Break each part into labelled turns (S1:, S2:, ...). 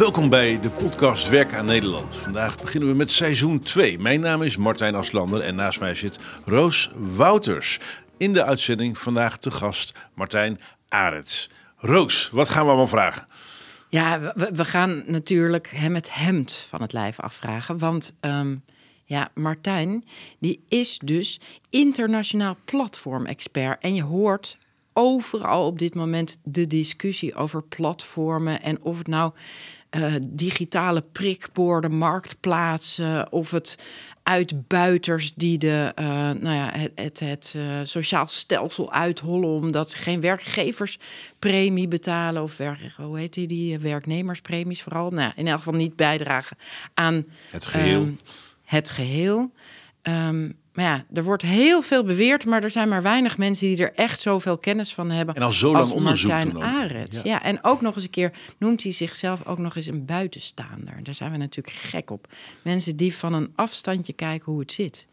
S1: Welkom bij de podcast Werk aan Nederland. Vandaag beginnen we met seizoen 2. Mijn naam is Martijn Aslander en naast mij zit Roos Wouters. In de uitzending vandaag te gast Martijn Arets. Roos, wat gaan we allemaal vragen?
S2: Ja, we, gaan natuurlijk hem het hemd van het lijf afvragen. Want ehm, ja, Martijn, die is dus internationaal platformexpert. En je hoort overal op dit moment de discussie over platformen en of het nou uh, digitale prikborden, marktplaatsen of het uitbuiters die de, uh, nou ja, het, het, het uh, sociaal stelsel uithollen omdat ze geen werkgeverspremie betalen of werk, hoe heet die, die werknemerspremies vooral. Nou, in elk geval niet bijdragen aan
S1: het geheel.
S2: Um, het geheel. Um, maar ja, er wordt heel veel beweerd, maar er zijn maar weinig mensen die er echt zoveel kennis van hebben.
S1: En al zo lang onderzoek
S2: Martijn
S1: doen
S2: Arets. Ja. ja. en ook nog eens een keer noemt hij zichzelf ook nog eens een buitenstaander. Daar zijn we natuurlijk gek op. Mensen die van een afstandje kijken hoe het zit.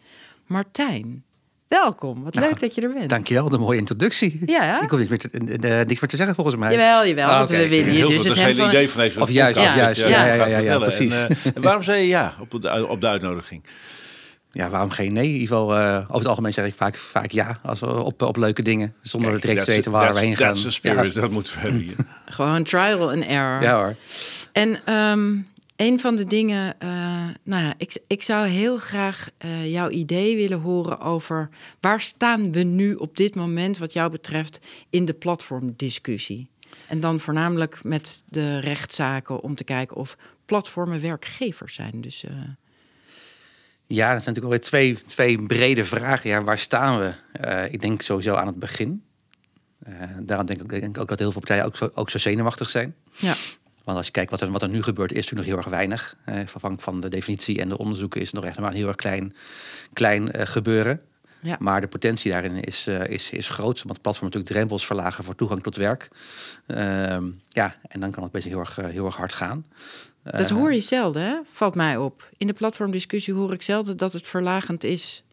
S2: Martijn, welkom. Wat
S3: Nou,
S2: leuk dat je er bent.
S3: Dankjewel, de mooie introductie.
S2: Ja.
S3: Ik hoef niks meer te, uh, niks meer te zeggen volgens mij.
S2: Jawel, jawel.
S3: Ah,
S2: want we willen hier
S1: Heel
S2: dus het
S1: hele
S2: van...
S1: idee van deze
S3: Of juist,
S1: dat
S3: juist.
S1: je
S3: Ja,
S1: gaat
S3: ja, ja, ja, precies.
S1: En, eh, en waarom zei je ja op de, op de uitnodiging?
S3: Ja, waarom geen nee? In ieder geval, uh, over het algemeen zeg ik vaak, vaak ja als we op, op leuke dingen. Zonder
S1: Kijk,
S3: direct te weten waar we heen gaan.
S1: that's the spirit, dat moeten we hebben hier.
S2: Gewoon trial and error.
S3: Ja, ja hoor.
S2: En ehm, een van de dingen, eh, nou ja, ik, ik zou heel graag eh, jouw idee willen horen over waar staan we nu op dit moment, wat jou betreft, in de platformdiscussie. En dan voornamelijk met de rechtszaken om te kijken of platformen werkgevers zijn. Dus eh,
S3: Ja, dat zijn natuurlijk alweer twee, twee brede vragen. Ja, waar staan we? Eh, ik denk sowieso aan het begin. Eh, daarom denk ik, denk ook dat heel veel partijen ook zo, ook zo zenuwachtig zijn.
S2: ja,
S3: Want als je kijkt wat er, wat er nu gebeurt, is er nog heel erg weinig. Eh, afhankelijk van de definitie en de onderzoeken is het nog echt maar een heel erg klein, klein gebeuren.
S2: Ja.
S3: Maar de potentie daarin is, eh, is, is groot. Want platform natuurlijk drempels verlagen voor toegang tot werk. Ehm, ja, en dan kan het best heel erg, eh, heel erg hard gaan.
S2: dat hoor je zelden, hè? valt mij op. In de platformdiscussie hoor ik zelden dat het verlagend is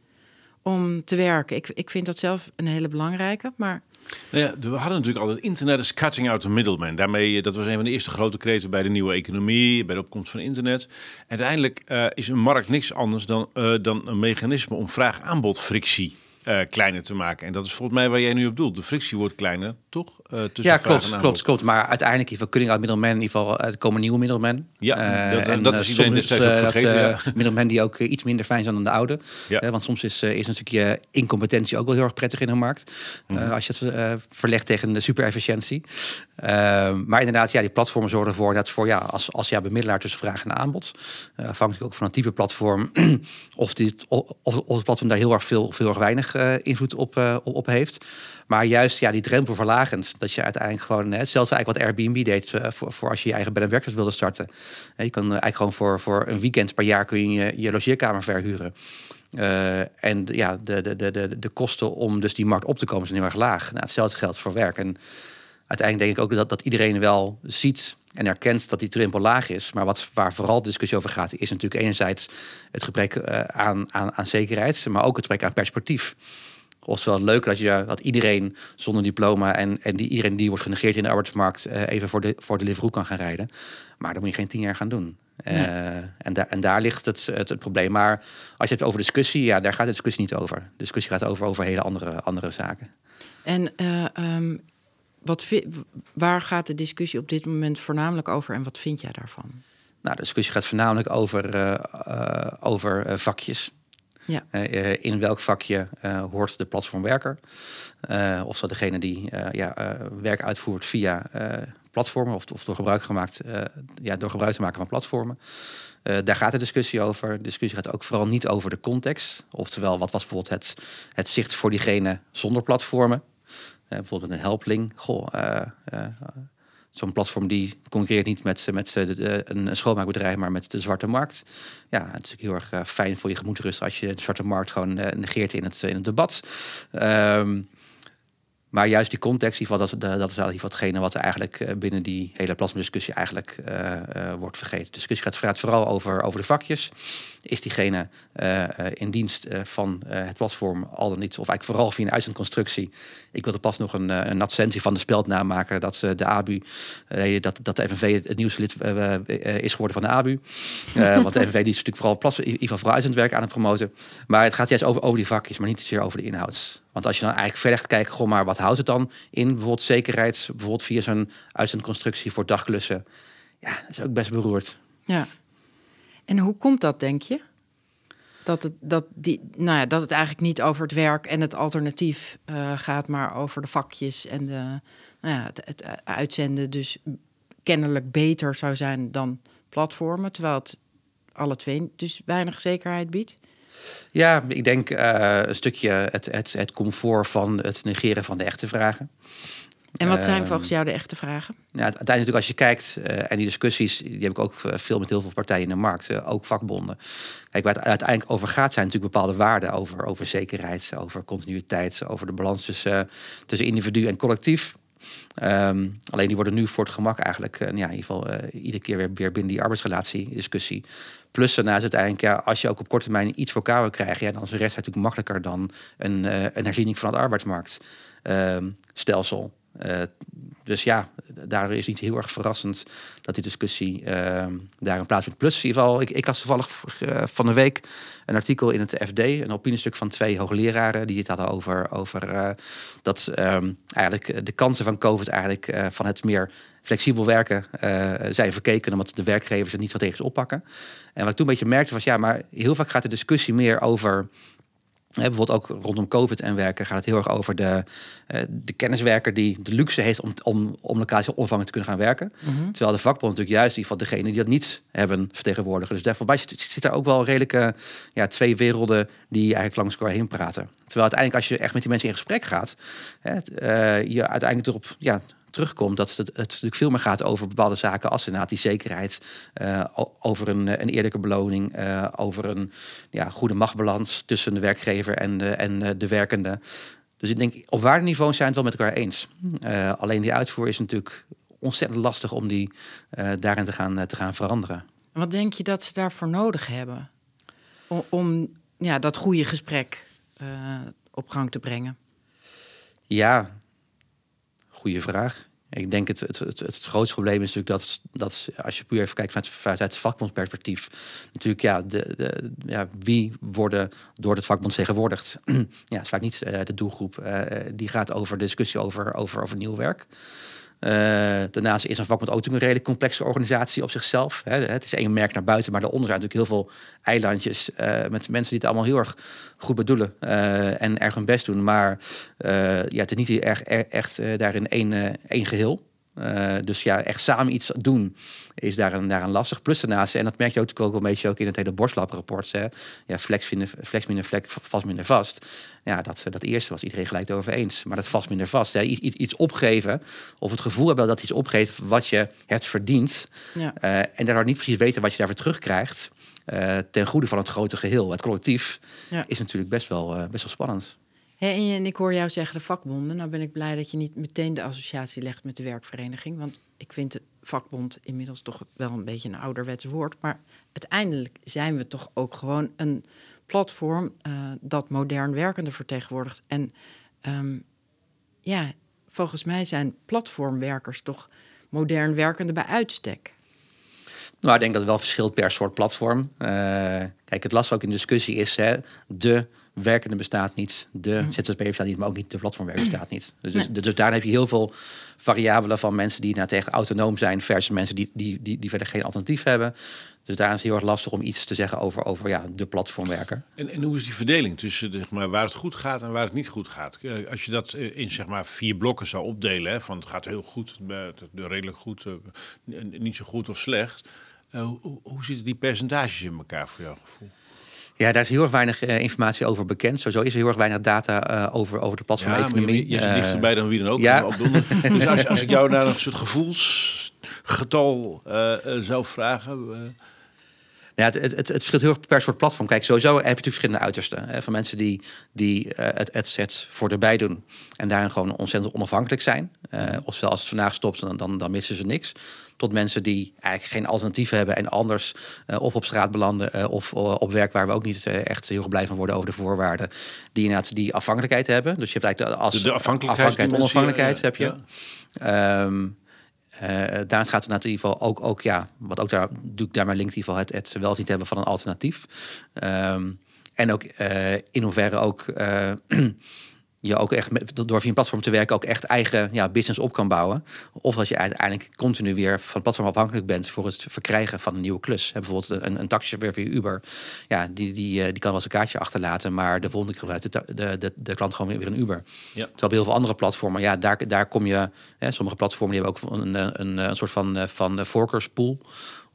S2: om te werken. Ik, ik vind dat zelf een hele belangrijke, maar
S1: Nou ja, we hadden natuurlijk altijd internet is cutting out the middleman. Daarmee, eh, dat was een van de eerste grote kreten bij de nieuwe economie, bij de opkomst van internet. En uiteindelijk eh, is een markt niks anders dan, eh, dan een mechanisme om vraag-aanbod frictie kleiner te maken. En dat is volgens mij waar jij nu op doelt. De frictie wordt kleiner, toch? Eh,
S3: Ja, klopt, klopt, klopt. Maar uiteindelijk, in ieder geval, out middlemen, in ieder geval, er komen nieuwe middlemen.
S1: Ja,
S3: Eh,
S1: dat-
S3: en,
S1: dat
S3: eh,
S1: is iedereen
S3: soms, eh, dat,
S1: vergeten,
S3: eh, middlemen die ook eh, iets minder fijn zijn dan de oude.
S1: Ja.
S3: Eh, want soms is, eh, is een stukje incompetentie ook wel heel erg prettig in een markt.
S1: Mhm.
S3: Eh, als je het eh, verlegt tegen de superefficiëntie. Eh, maar inderdaad, ja, die platformen zorgen ervoor dat voor ja, als, als ja, bemiddelaar tussen vraag en aanbod. eh, afhankelijk ook van het type platform. of, die, of, of het platform daar heel erg veel, veel erg weinig eh, invloed op, eh, op, op heeft. Maar juist ja, die drempel Dat je uiteindelijk gewoon, hè, zelfs eigenlijk wat Airbnb deed eh, voor, voor als je je eigen bed en breakfast wilde starten. Je kan eh, eigenlijk gewoon voor, voor een weekend per jaar kun je je, logeerkamer verhuren. Eh, en ja, de, de, de, de, kosten om dus die markt op te komen zijn heel erg laag. Nou, hetzelfde geldt voor werk. En uiteindelijk denk ik ook dat, dat iedereen wel ziet en erkent dat die drempel laag is. Maar wat, waar vooral de discussie over gaat, is natuurlijk enerzijds het gebrek aan, aan, aan zekerheid, maar ook het gebrek aan perspectief. Oftewel leuk dat, je, dat iedereen zonder diploma en, en die, iedereen die wordt genegeerd in de arbeidsmarkt eh, even voor de, voor de kan gaan rijden. Maar dat moet je geen tien jaar gaan doen. Eh, en, daar en daar ligt het, het, het probleem. Maar als je het over discussie, ja, daar gaat de discussie niet over. De discussie gaat over, over hele andere, andere zaken.
S2: En eh, ehm, wat waar gaat de discussie op dit moment voornamelijk over en wat vind jij daarvan?
S3: Nou, de discussie gaat voornamelijk over, over vakjes.
S2: Ja.
S3: Eh, eh, in welk vakje eh, hoort de platformwerker? Eh of dat degene die ja, werk uitvoert via platformen of, of door gebruik gemaakt, ja, door gebruik te maken van platformen. Daar gaat de discussie over. De discussie gaat ook vooral niet over de context. Oftewel, wat was bijvoorbeeld het, het zicht voor diegene zonder platformen? Bijvoorbeeld een helpling. Goh, zo'n platform die concurreert niet met, met de- een een schoonmaakbedrijf, maar met de zwarte markt. Ja, het is natuurlijk heel erg eh, fijn voor je gemoedsrust als je de zwarte markt gewoon eh, negeert in het, in het debat. Ehm, Maar juist die context, geval, dat, dat is wel hetgene wat er eigenlijk eh, binnen die hele plasmadiscussie eigenlijk uh, uh, wordt vergeten. De discussie gaat vooral over, over de vakjes. Is diegene in dienst van het platform al dan niet, of eigenlijk vooral via een uitzendconstructie. Ik wilde pas nog een, een advertentie van de speldnaam maken dat de ABU, dat, dat de FNV het nieuwste lid is geworden van de ABU. want de FNV die is natuurlijk vooral, plas, in ieder geval vooral uitzendwerk aan het promoten. Maar het gaat juist over, over die vakjes, maar niet zozeer over de inhoud. Want als je dan eigenlijk verder gaat kijken, goh, maar wat houdt het dan in? Bijvoorbeeld zekerheid, bijvoorbeeld via zo'n uitzendconstructie voor dagklussen. Ja, dat is ook best beroerd.
S2: Ja. En hoe komt dat, denk je? Dat het, dat, die, nou ja, dat het eigenlijk niet over het werk en het alternatief uh, gaat, maar over de vakjes en de, nou ja, het, het uitzenden dus kennelijk beter zou zijn dan platformen, terwijl het alle twee dus weinig zekerheid biedt.
S3: Ja, ik denk uh, een stukje het, het, het comfort van het negeren van de echte vragen.
S2: En wat zijn uh, volgens jou de echte vragen?
S3: Ja, uiteindelijk natuurlijk als je kijkt, uh, en die discussies, die heb ik ook veel met heel veel partijen in de markt, ook vakbonden. Kijk, waar het uiteindelijk over gaat, zijn natuurlijk bepaalde waarden over, over zekerheid, over continuïteit, over de balans tussen, tussen individu en collectief. Um, alleen die worden nu voor het gemak eigenlijk, ja, in ieder geval iedere keer weer, weer binnen die arbeidsrelatie discussie Plus daarnaast uiteindelijk, als je ook op korte termijn iets voor elkaar wil krijgen, ja, dan is de rest natuurlijk makkelijker dan een, uh, een herziening van het arbeidsmarktstelsel. Uh, dus ja, daar is niet heel erg verrassend dat die discussie uh, daarin plaatsvindt. Plus, in ieder geval, ik, ik las toevallig uh, van de week een artikel in het FD, een opiniestuk van twee hoogleraren, die het hadden over, over uh, dat um, eigenlijk de kansen van COVID eigenlijk van het meer flexibel werken zijn verkeken, omdat de werkgevers het niet strategisch oppakken. En wat ik toen een beetje merkte was, ja, maar heel vaak gaat de discussie meer over bijvoorbeeld ook rondom COVID en werken gaat het heel erg over de, uh, de kenniswerker die de luxe heeft om, om, om locatie onvangen te kunnen gaan werken. Mhm. Terwijl de vakbond natuurlijk juist die van degene die dat niet hebben vertegenwoordigen. Dus daarvoor zit, zit er ook wel redelijke ja, twee werelden die eigenlijk langs elkaar heen praten. Terwijl uiteindelijk als je echt met die mensen in gesprek gaat, hè, uh, je uiteindelijk erop ja, terugkomt, dat het, het natuurlijk veel meer gaat over bepaalde zaken als inderdaad die zekerheid, uh, over een, een eerlijke beloning, uh, over een ja, goede machtbalans tussen de werkgever en de, en de werkende. Dus ik denk, op waardeniveau zijn het wel met elkaar eens. Alleen die uitvoer is natuurlijk ontzettend lastig om die daarin te gaan, te gaan veranderen.
S2: Wat denk je dat ze daarvoor nodig hebben? Om, om ja, dat goede gesprek op gang te brengen?
S3: Ja, goede vraag. Ik denk het, het, het, het, grootste probleem is natuurlijk dat, dat als je puur even kijkt vanuit, vanuit het vakbondsperspectief, natuurlijk ja, de, de, ja, wie worden door het vakbond vertegenwoordigd? ja, is vaak niet uh, de doelgroep. Uh, die gaat over discussie over, over, over nieuw werk. Uh, daarnaast is een vakbond ook een redelijk complexe organisatie op zichzelf. Hè. Het is één merk naar buiten, maar daaronder zijn natuurlijk heel veel eilandjes uh, met mensen die het allemaal heel erg goed bedoelen uh, en erg hun best doen. Maar ja, het is niet erg, er, echt daarin één, één geheel. Uh, dus ja, echt samen iets doen is daarin, daarin lastig. Plus daarnaast, en dat merk je ook, ook een beetje ook in het hele borstlab-rapport. Ja, flex, vinden, flex minder flex, vast minder vast. Ja, dat, dat eerste was iedereen gelijk over eens. Maar dat vast minder vast. Hè. Iets, iets opgeven, of het gevoel hebben dat iets opgeeft wat je hebt verdiend. Ja. Uh, en daardoor niet precies weten wat je daarvoor terugkrijgt. Uh, ten goede van het grote geheel. Het collectief ja. is natuurlijk best wel, best wel spannend
S2: en ik hoor jou zeggen de vakbonden. Nou ben ik blij dat je niet meteen de associatie legt met de werkvereniging. Want ik vind de vakbond inmiddels toch wel een beetje een ouderwets woord. Maar uiteindelijk zijn we toch ook gewoon een platform uh, dat modern werkende vertegenwoordigt. En um, ja, volgens mij zijn platformwerkers toch modern werkende bij uitstek.
S3: Nou, ik denk dat het wel verschilt per soort platform. Uh, kijk, het lastig ook in discussie is hè, de werkende bestaat niet, de mm. ZZP bestaat niet, maar ook niet de platformwerker bestaat niet. Dus, dus, dus, daar heb je heel veel variabelen van mensen die nou tegen autonoom zijn versus mensen die, die, die, die verder geen alternatief hebben. Dus daar is het heel erg lastig om iets te zeggen over, over ja, de platformwerker.
S1: En, en hoe is die verdeling tussen zeg maar, waar het goed gaat en waar het niet goed gaat? Eh, als je dat eh, in zeg maar, vier blokken zou opdelen, hè, van het gaat heel goed, redelijk goed, eh, niet zo goed of slecht. hoe, hoe zitten die percentages in elkaar voor jouw gevoel?
S3: Ja, daar is heel erg weinig uh, informatie over bekend. Sowieso is er heel erg weinig data uh, over, over de platformeconomie.
S1: Ja, je, je zit dichterbij dan wie dan ook. Ja. dus als, als ik jou naar een soort gevoelsgetal zou vragen...
S3: Ja, het, het, het, verschilt heel erg per soort platform. Kijk, sowieso heb je natuurlijk verschillende uitersten. Hè, van mensen die, die uh, het adsets voor erbij doen. En daarin gewoon ontzettend onafhankelijk zijn. Uh, ofwel als het vandaag stopt, dan, dan, dan missen ze niks. Tot mensen die eigenlijk geen alternatieven hebben en anders uh, of op straat belanden of op werk waar we ook niet echt heel erg blij van worden over de voorwaarden. Die inderdaad die afhankelijkheid hebben. Dus je hebt eigenlijk als
S1: de, de afhankelijkheid,
S3: afhankelijkheid onafhankelijkheid heb je. Ja. Um, uh, daarnaast gaat het in ieder geval ook, ook ja, wat ook daar doe ik daarmee linkt in ieder geval het, het wel niet hebben van een alternatief. Um, en ook uh, in hoeverre ook uh, je ook echt met, door via een platform te werken ook echt eigen ja, business op kan bouwen. Of dat je uiteindelijk continu weer van het platform afhankelijk bent voor het verkrijgen van een nieuwe klus. Heb bijvoorbeeld een, een taxichauffeur via Uber. Ja, die, die, die kan wel eens een kaartje achterlaten, maar de volgende keer gebruikt de, de, de, de klant gewoon weer een Uber. Ja. Terwijl bij heel veel andere platformen, ja, daar, daar kom je. Hè, sommige platformen die hebben ook een, een, een soort van, van voorkeurspool.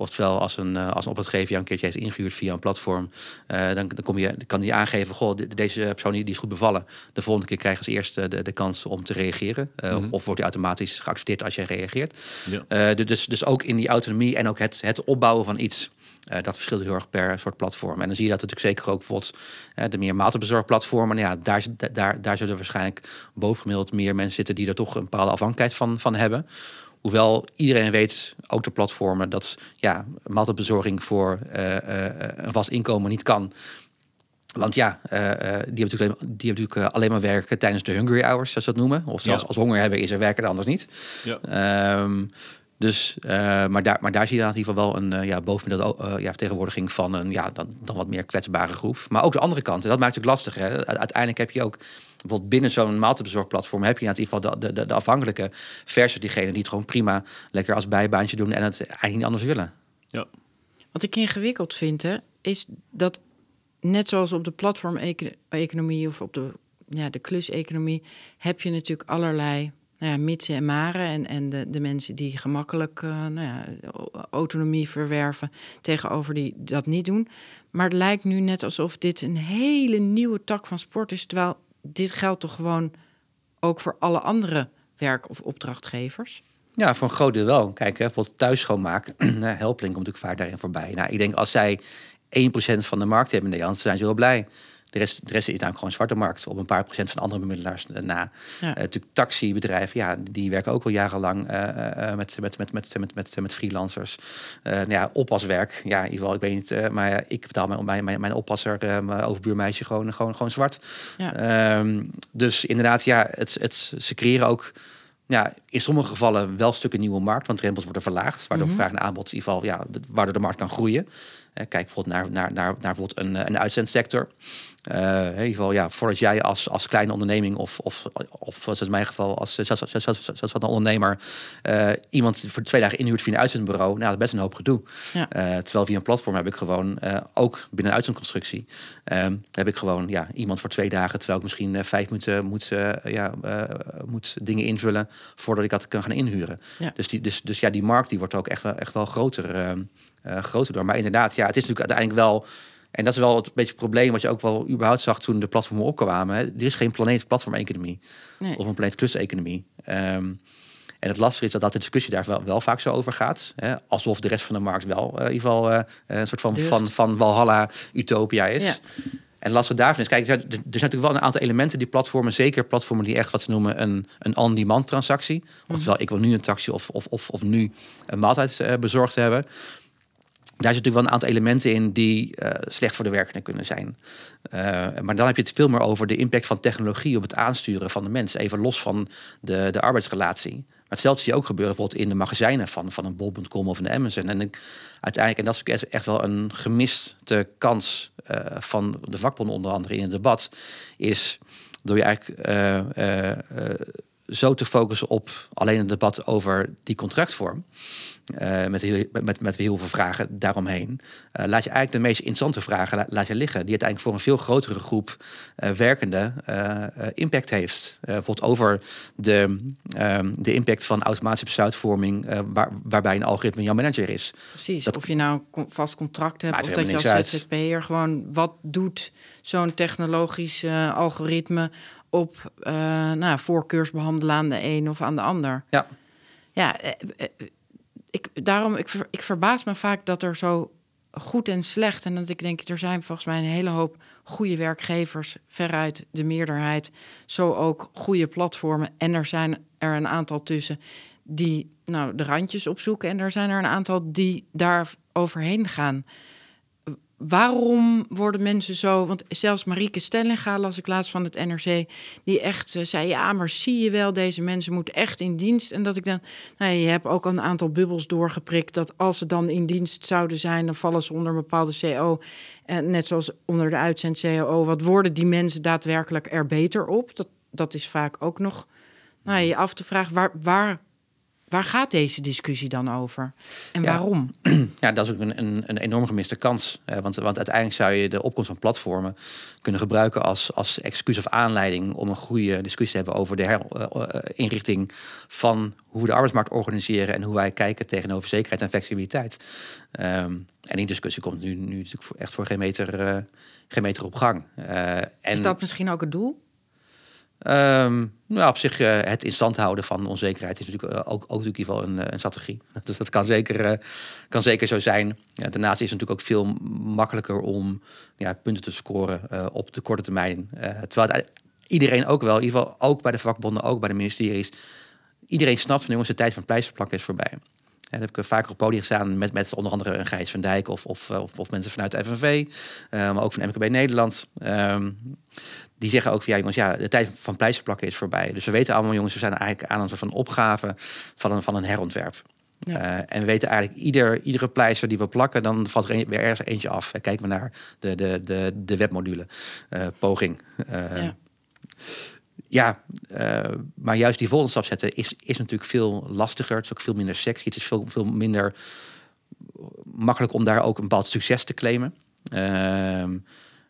S3: Oftewel, als een, als een opdrachtgever jou een keertje heeft ingehuurd via een platform, uh, dan, dan kom je, kan die aangeven: Goh, deze persoon die is goed bevallen. De volgende keer krijgen ze eerst de, de kans om te reageren. Mm -hmm. Of wordt die automatisch geaccepteerd als je reageert. Ja. Dus, dus ook in die autonomie en ook het, het opbouwen van iets. Uh, dat verschilt heel erg per soort platform. En dan zie je dat natuurlijk zeker ook bijvoorbeeld uh, de meer maaltijdbezorgplatformen. Ja, daar, daar, daar zullen waarschijnlijk bovengemiddeld meer mensen zitten die er toch een bepaalde afhankelijkheid van, van hebben. Hoewel iedereen weet, ook de platformen, dat ja, maaltijdbezorging voor uh, een vast inkomen niet kan. Want ja, uh, die hebben natuurlijk, die hebben natuurlijk alleen maar werken tijdens de hungry hours, zoals ze dat noemen. Of zelfs ja. als honger hebben is er werken er anders niet. Ja. Um, dus, uh, maar, daar, maar daar zie je dan in ieder geval wel een uh, ja, bovengemiddelde uh, ja, vertegenwoordiging van een ja, dan, dan wat meer kwetsbare groep. Maar ook de andere kant, en dat maakt het lastig. Hè. Uiteindelijk heb je ook bijvoorbeeld binnen zo'n maaltijdbezorgplatform heb je in ieder geval de, de, de afhankelijke versus diegenen die het gewoon prima lekker als bijbaantje doen en het eigenlijk niet anders willen.
S1: Ja.
S2: Wat ik ingewikkeld vind, hè, is dat net zoals op de platform-economie of op de, ja, de klus-economie, heb je natuurlijk allerlei nou ja, mitsen en maren. En, en de, de mensen die gemakkelijk uh, nou ja, autonomie verwerven tegenover die dat niet doen. Maar het lijkt nu net alsof dit een hele nieuwe tak van sport is. Terwijl dit geldt toch gewoon ook voor alle andere werk- of opdrachtgevers?
S3: Ja, voor een groot deel wel. Kijk, hè, bijvoorbeeld thuis schoonmaken. Helpling komt natuurlijk vaak daarin voorbij. Nou, ik denk als zij 1% van de markt hebben in Nederland, zijn ze wel blij. De rest, de rest is namelijk gewoon zwarte markt op een paar procent van andere bemiddelaars na. Ja. Uh, natuurlijk taxibedrijven, ja, die werken ook al jarenlang uh, uh, met, met, met, met, met, met, met freelancers. nou ja, oppaswerk, ja, in ieder geval, ik weet niet, maar ik betaal mijn, mijn, mijn oppasser, mijn overbuurmeisje gewoon, gewoon, gewoon zwart. Ja. Um, dus inderdaad, ja, het, het, ze creëren ook ja, in sommige gevallen wel stukken nieuwe markt, want drempels worden verlaagd, waardoor mm -hmm. vraag en aanbod in ieder geval, ja, waardoor de markt kan groeien. Kijk bijvoorbeeld naar, naar, naar, naar bijvoorbeeld een, een uitzendsector. Uh, in ieder geval, ja, voordat jij als, als kleine onderneming of, of, of zoals in mijn geval als zoals een ondernemer uh, iemand voor twee dagen inhuurt via een uitzendbureau, nou, dat is best een hoop gedoe. Ja. terwijl via een platform heb ik gewoon, ook binnen een uitzendconstructie, heb ik gewoon ja, iemand voor twee dagen, terwijl ik misschien vijf minuten moet, ja, moet dingen invullen voordat ik dat kan gaan inhuren. Ja. Dus, die, dus, dus ja, die markt die wordt ook echt wel, echt wel groter, uh, groter door. Maar inderdaad, ja, het is natuurlijk uiteindelijk wel. En dat is wel het beetje het probleem wat je ook wel überhaupt zag toen de platformen opkwamen. Hè. Er is geen planeet platform-economie nee. of een planeet klus-economie. Um, en het lastige is dat, dat de discussie daar wel, wel vaak zo over gaat. Hè? Alsof de rest van de markt wel uh, in ieder geval uh, een soort van, van, van Walhalla Utopia is. Ja. En lastig daarvan is, kijk, er zijn natuurlijk wel een aantal elementen die platformen, zeker platformen die echt wat ze noemen een, een on-demand transactie. Mm. Oftewel, ik wil nu een taxi of, of, of, of nu een maaltijd uh, bezorgd hebben. Daar zitten natuurlijk wel een aantal elementen in die uh, slecht voor de werkende kunnen zijn. Uh, maar dan heb je het veel meer over de impact van technologie op het aansturen van de mens. Even los van de, de arbeidsrelatie. Maar hetzelfde zie je ook gebeuren bijvoorbeeld in de magazijnen van, van een bol.com of een Amazon. En uiteindelijk, en dat is echt wel een gemiste kans uh, van de vakbonden onder andere in het debat, is door je eigenlijk zo te focussen op alleen een debat over die contractvorm. Uh, met, heel, met, met heel veel vragen daaromheen. Uh, laat je eigenlijk de meest interessante vragen la, laat je liggen. Die uiteindelijk voor een veel grotere groep uh, werkenden impact heeft. bijvoorbeeld over de, ehm, de impact van automatische besluitvorming. Waar, waarbij een algoritme jouw manager is.
S2: Precies. Dat, of je nou vast contract hebt. Of dat je als ZZP'er gewoon. Wat doet zo'n technologisch algoritme op nou, voorkeursbehandelen aan de een of aan de ander?
S3: Ja.
S2: Ja, ik, daarom, ik, ik verbaas me vaak dat er zo goed en slecht. En dat ik denk, er zijn volgens mij een hele hoop goede werkgevers, veruit de meerderheid. Zo ook goede platformen. En er zijn er een aantal tussen die nou, de randjes opzoeken. En er zijn er een aantal die daar overheen gaan waarom worden mensen zo... Want zelfs Marieke Stellinga las ik laatst van het NRC... die echt uh, zei, ja, maar zie je wel... deze mensen moeten echt in dienst. En dat ik dan... Nou, je hebt ook een aantal bubbels doorgeprikt... dat als ze dan in dienst zouden zijn... dan vallen ze onder een bepaalde CO. En net zoals onder de uitzend CO. Wat worden die mensen daadwerkelijk er beter op? Dat, dat is vaak ook nog... Nou, je af te vragen, waar, waar Waar gaat deze discussie dan over? En waarom?
S3: Ja, dat is ook een, een, een enorm gemiste kans. want, want uiteindelijk zou je de opkomst van platformen kunnen gebruiken als, als excuus of aanleiding om een goede discussie te hebben over de herinrichting van hoe we de arbeidsmarkt organiseren en hoe wij kijken tegenover zekerheid en flexibiliteit. Ehm, en die discussie komt nu, nu natuurlijk echt voor geen meter, uh, geen meter op gang.
S2: En... Is dat misschien ook het doel?
S3: Um, nou, op zich uh, het in stand houden van onzekerheid is natuurlijk uh, ook, ook natuurlijk wel een, eh, een strategie. Dus dat kan zeker, kan zeker zo zijn. Ja, daarnaast is het natuurlijk ook veel makkelijker om ja, punten te scoren op de korte termijn. terwijl iedereen ook wel, in ieder geval ook bij de vakbonden, ook bij de ministeries, iedereen snapt van jongens, de tijd van pleisterplakken is voorbij. En dat heb ik vaker op podium gestaan met, met onder andere een Gijs van Dijk of, of, of, of mensen vanuit de FNV, maar ook van MKB Nederland. Um, die zeggen ook ja, jongens, ja, de tijd van pleisterplakken is voorbij. Dus we weten allemaal, jongens, we zijn eigenlijk aan een soort van opgave van een, van een herontwerp. Ja. Uh, en we weten eigenlijk, ieder, iedere pleister die we plakken, dan valt er een, weer ergens eentje af. Kijken we naar de, de, de, de webmodule, uh, poging. ja, ja maar juist die volgende stap zetten is, is natuurlijk veel lastiger. Het is ook veel minder sexy. Het is veel, veel minder makkelijk om daar ook een bepaald succes te claimen. Ehm,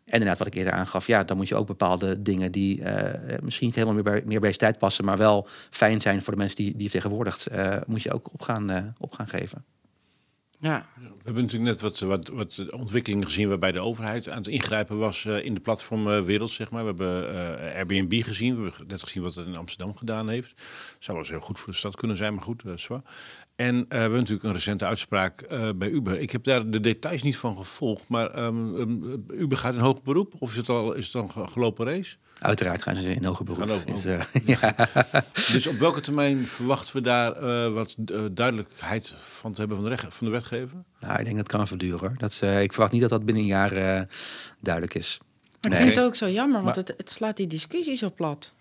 S3: en inderdaad, wat ik eerder aangaf, ja, dan moet je ook bepaalde dingen die uh, misschien niet helemaal meer bij, meer bij tijd passen, maar wel fijn zijn voor de mensen die, die je vertegenwoordigt, uh, moet je ook op gaan, op gaan geven.
S1: Ja. We hebben natuurlijk net wat, wat, wat ontwikkelingen gezien waarbij de overheid aan het ingrijpen was in de platformwereld, zeg maar. We hebben Airbnb gezien, we hebben net gezien wat het in Amsterdam gedaan heeft. Zou wel eens heel goed voor de stad kunnen zijn, maar goed, dat is waar. En uh, we hebben natuurlijk een recente uitspraak uh, bij Uber. Ik heb daar de details niet van gevolgd, maar um, um, Uber gaat in hoger beroep? Of is het al is het dan een gelopen race?
S3: Uiteraard gaan ze in hoger beroep. Ook,
S1: is, uh, ja. Dus op welke termijn verwachten we daar wat duidelijkheid van te hebben van de, recht, van de wetgever?
S3: Nou, ik denk dat kan verduren. Hoor. Dat, ik verwacht niet dat dat binnen een jaar duidelijk is.
S2: Maar ik vind het ook zo jammer, want het, het slaat die discussie zo plat.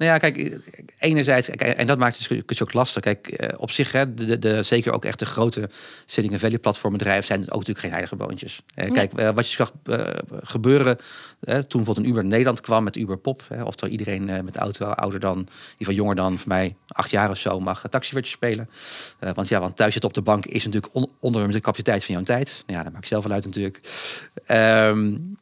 S3: Nou ja, kijk, enerzijds, en dat maakt het dus ook lastig. Kijk, eh, op zich, hè, de, de, zeker ook echt de grote Silicon Valley platformbedrijven zijn ook natuurlijk geen heilige boontjes. Eh, kijk, eh, wat je zag gebeuren toen bijvoorbeeld een Uber Nederland kwam met Uber Pop, oftewel iedereen met auto ouder dan, in ieder geval jonger dan voor mij acht jaar of zo, mag taxivertje spelen. want ja, want thuis zitten op de bank is natuurlijk onder de capaciteit van jouw tijd. Nou ja, dat maakt zelf wel uit natuurlijk. Um,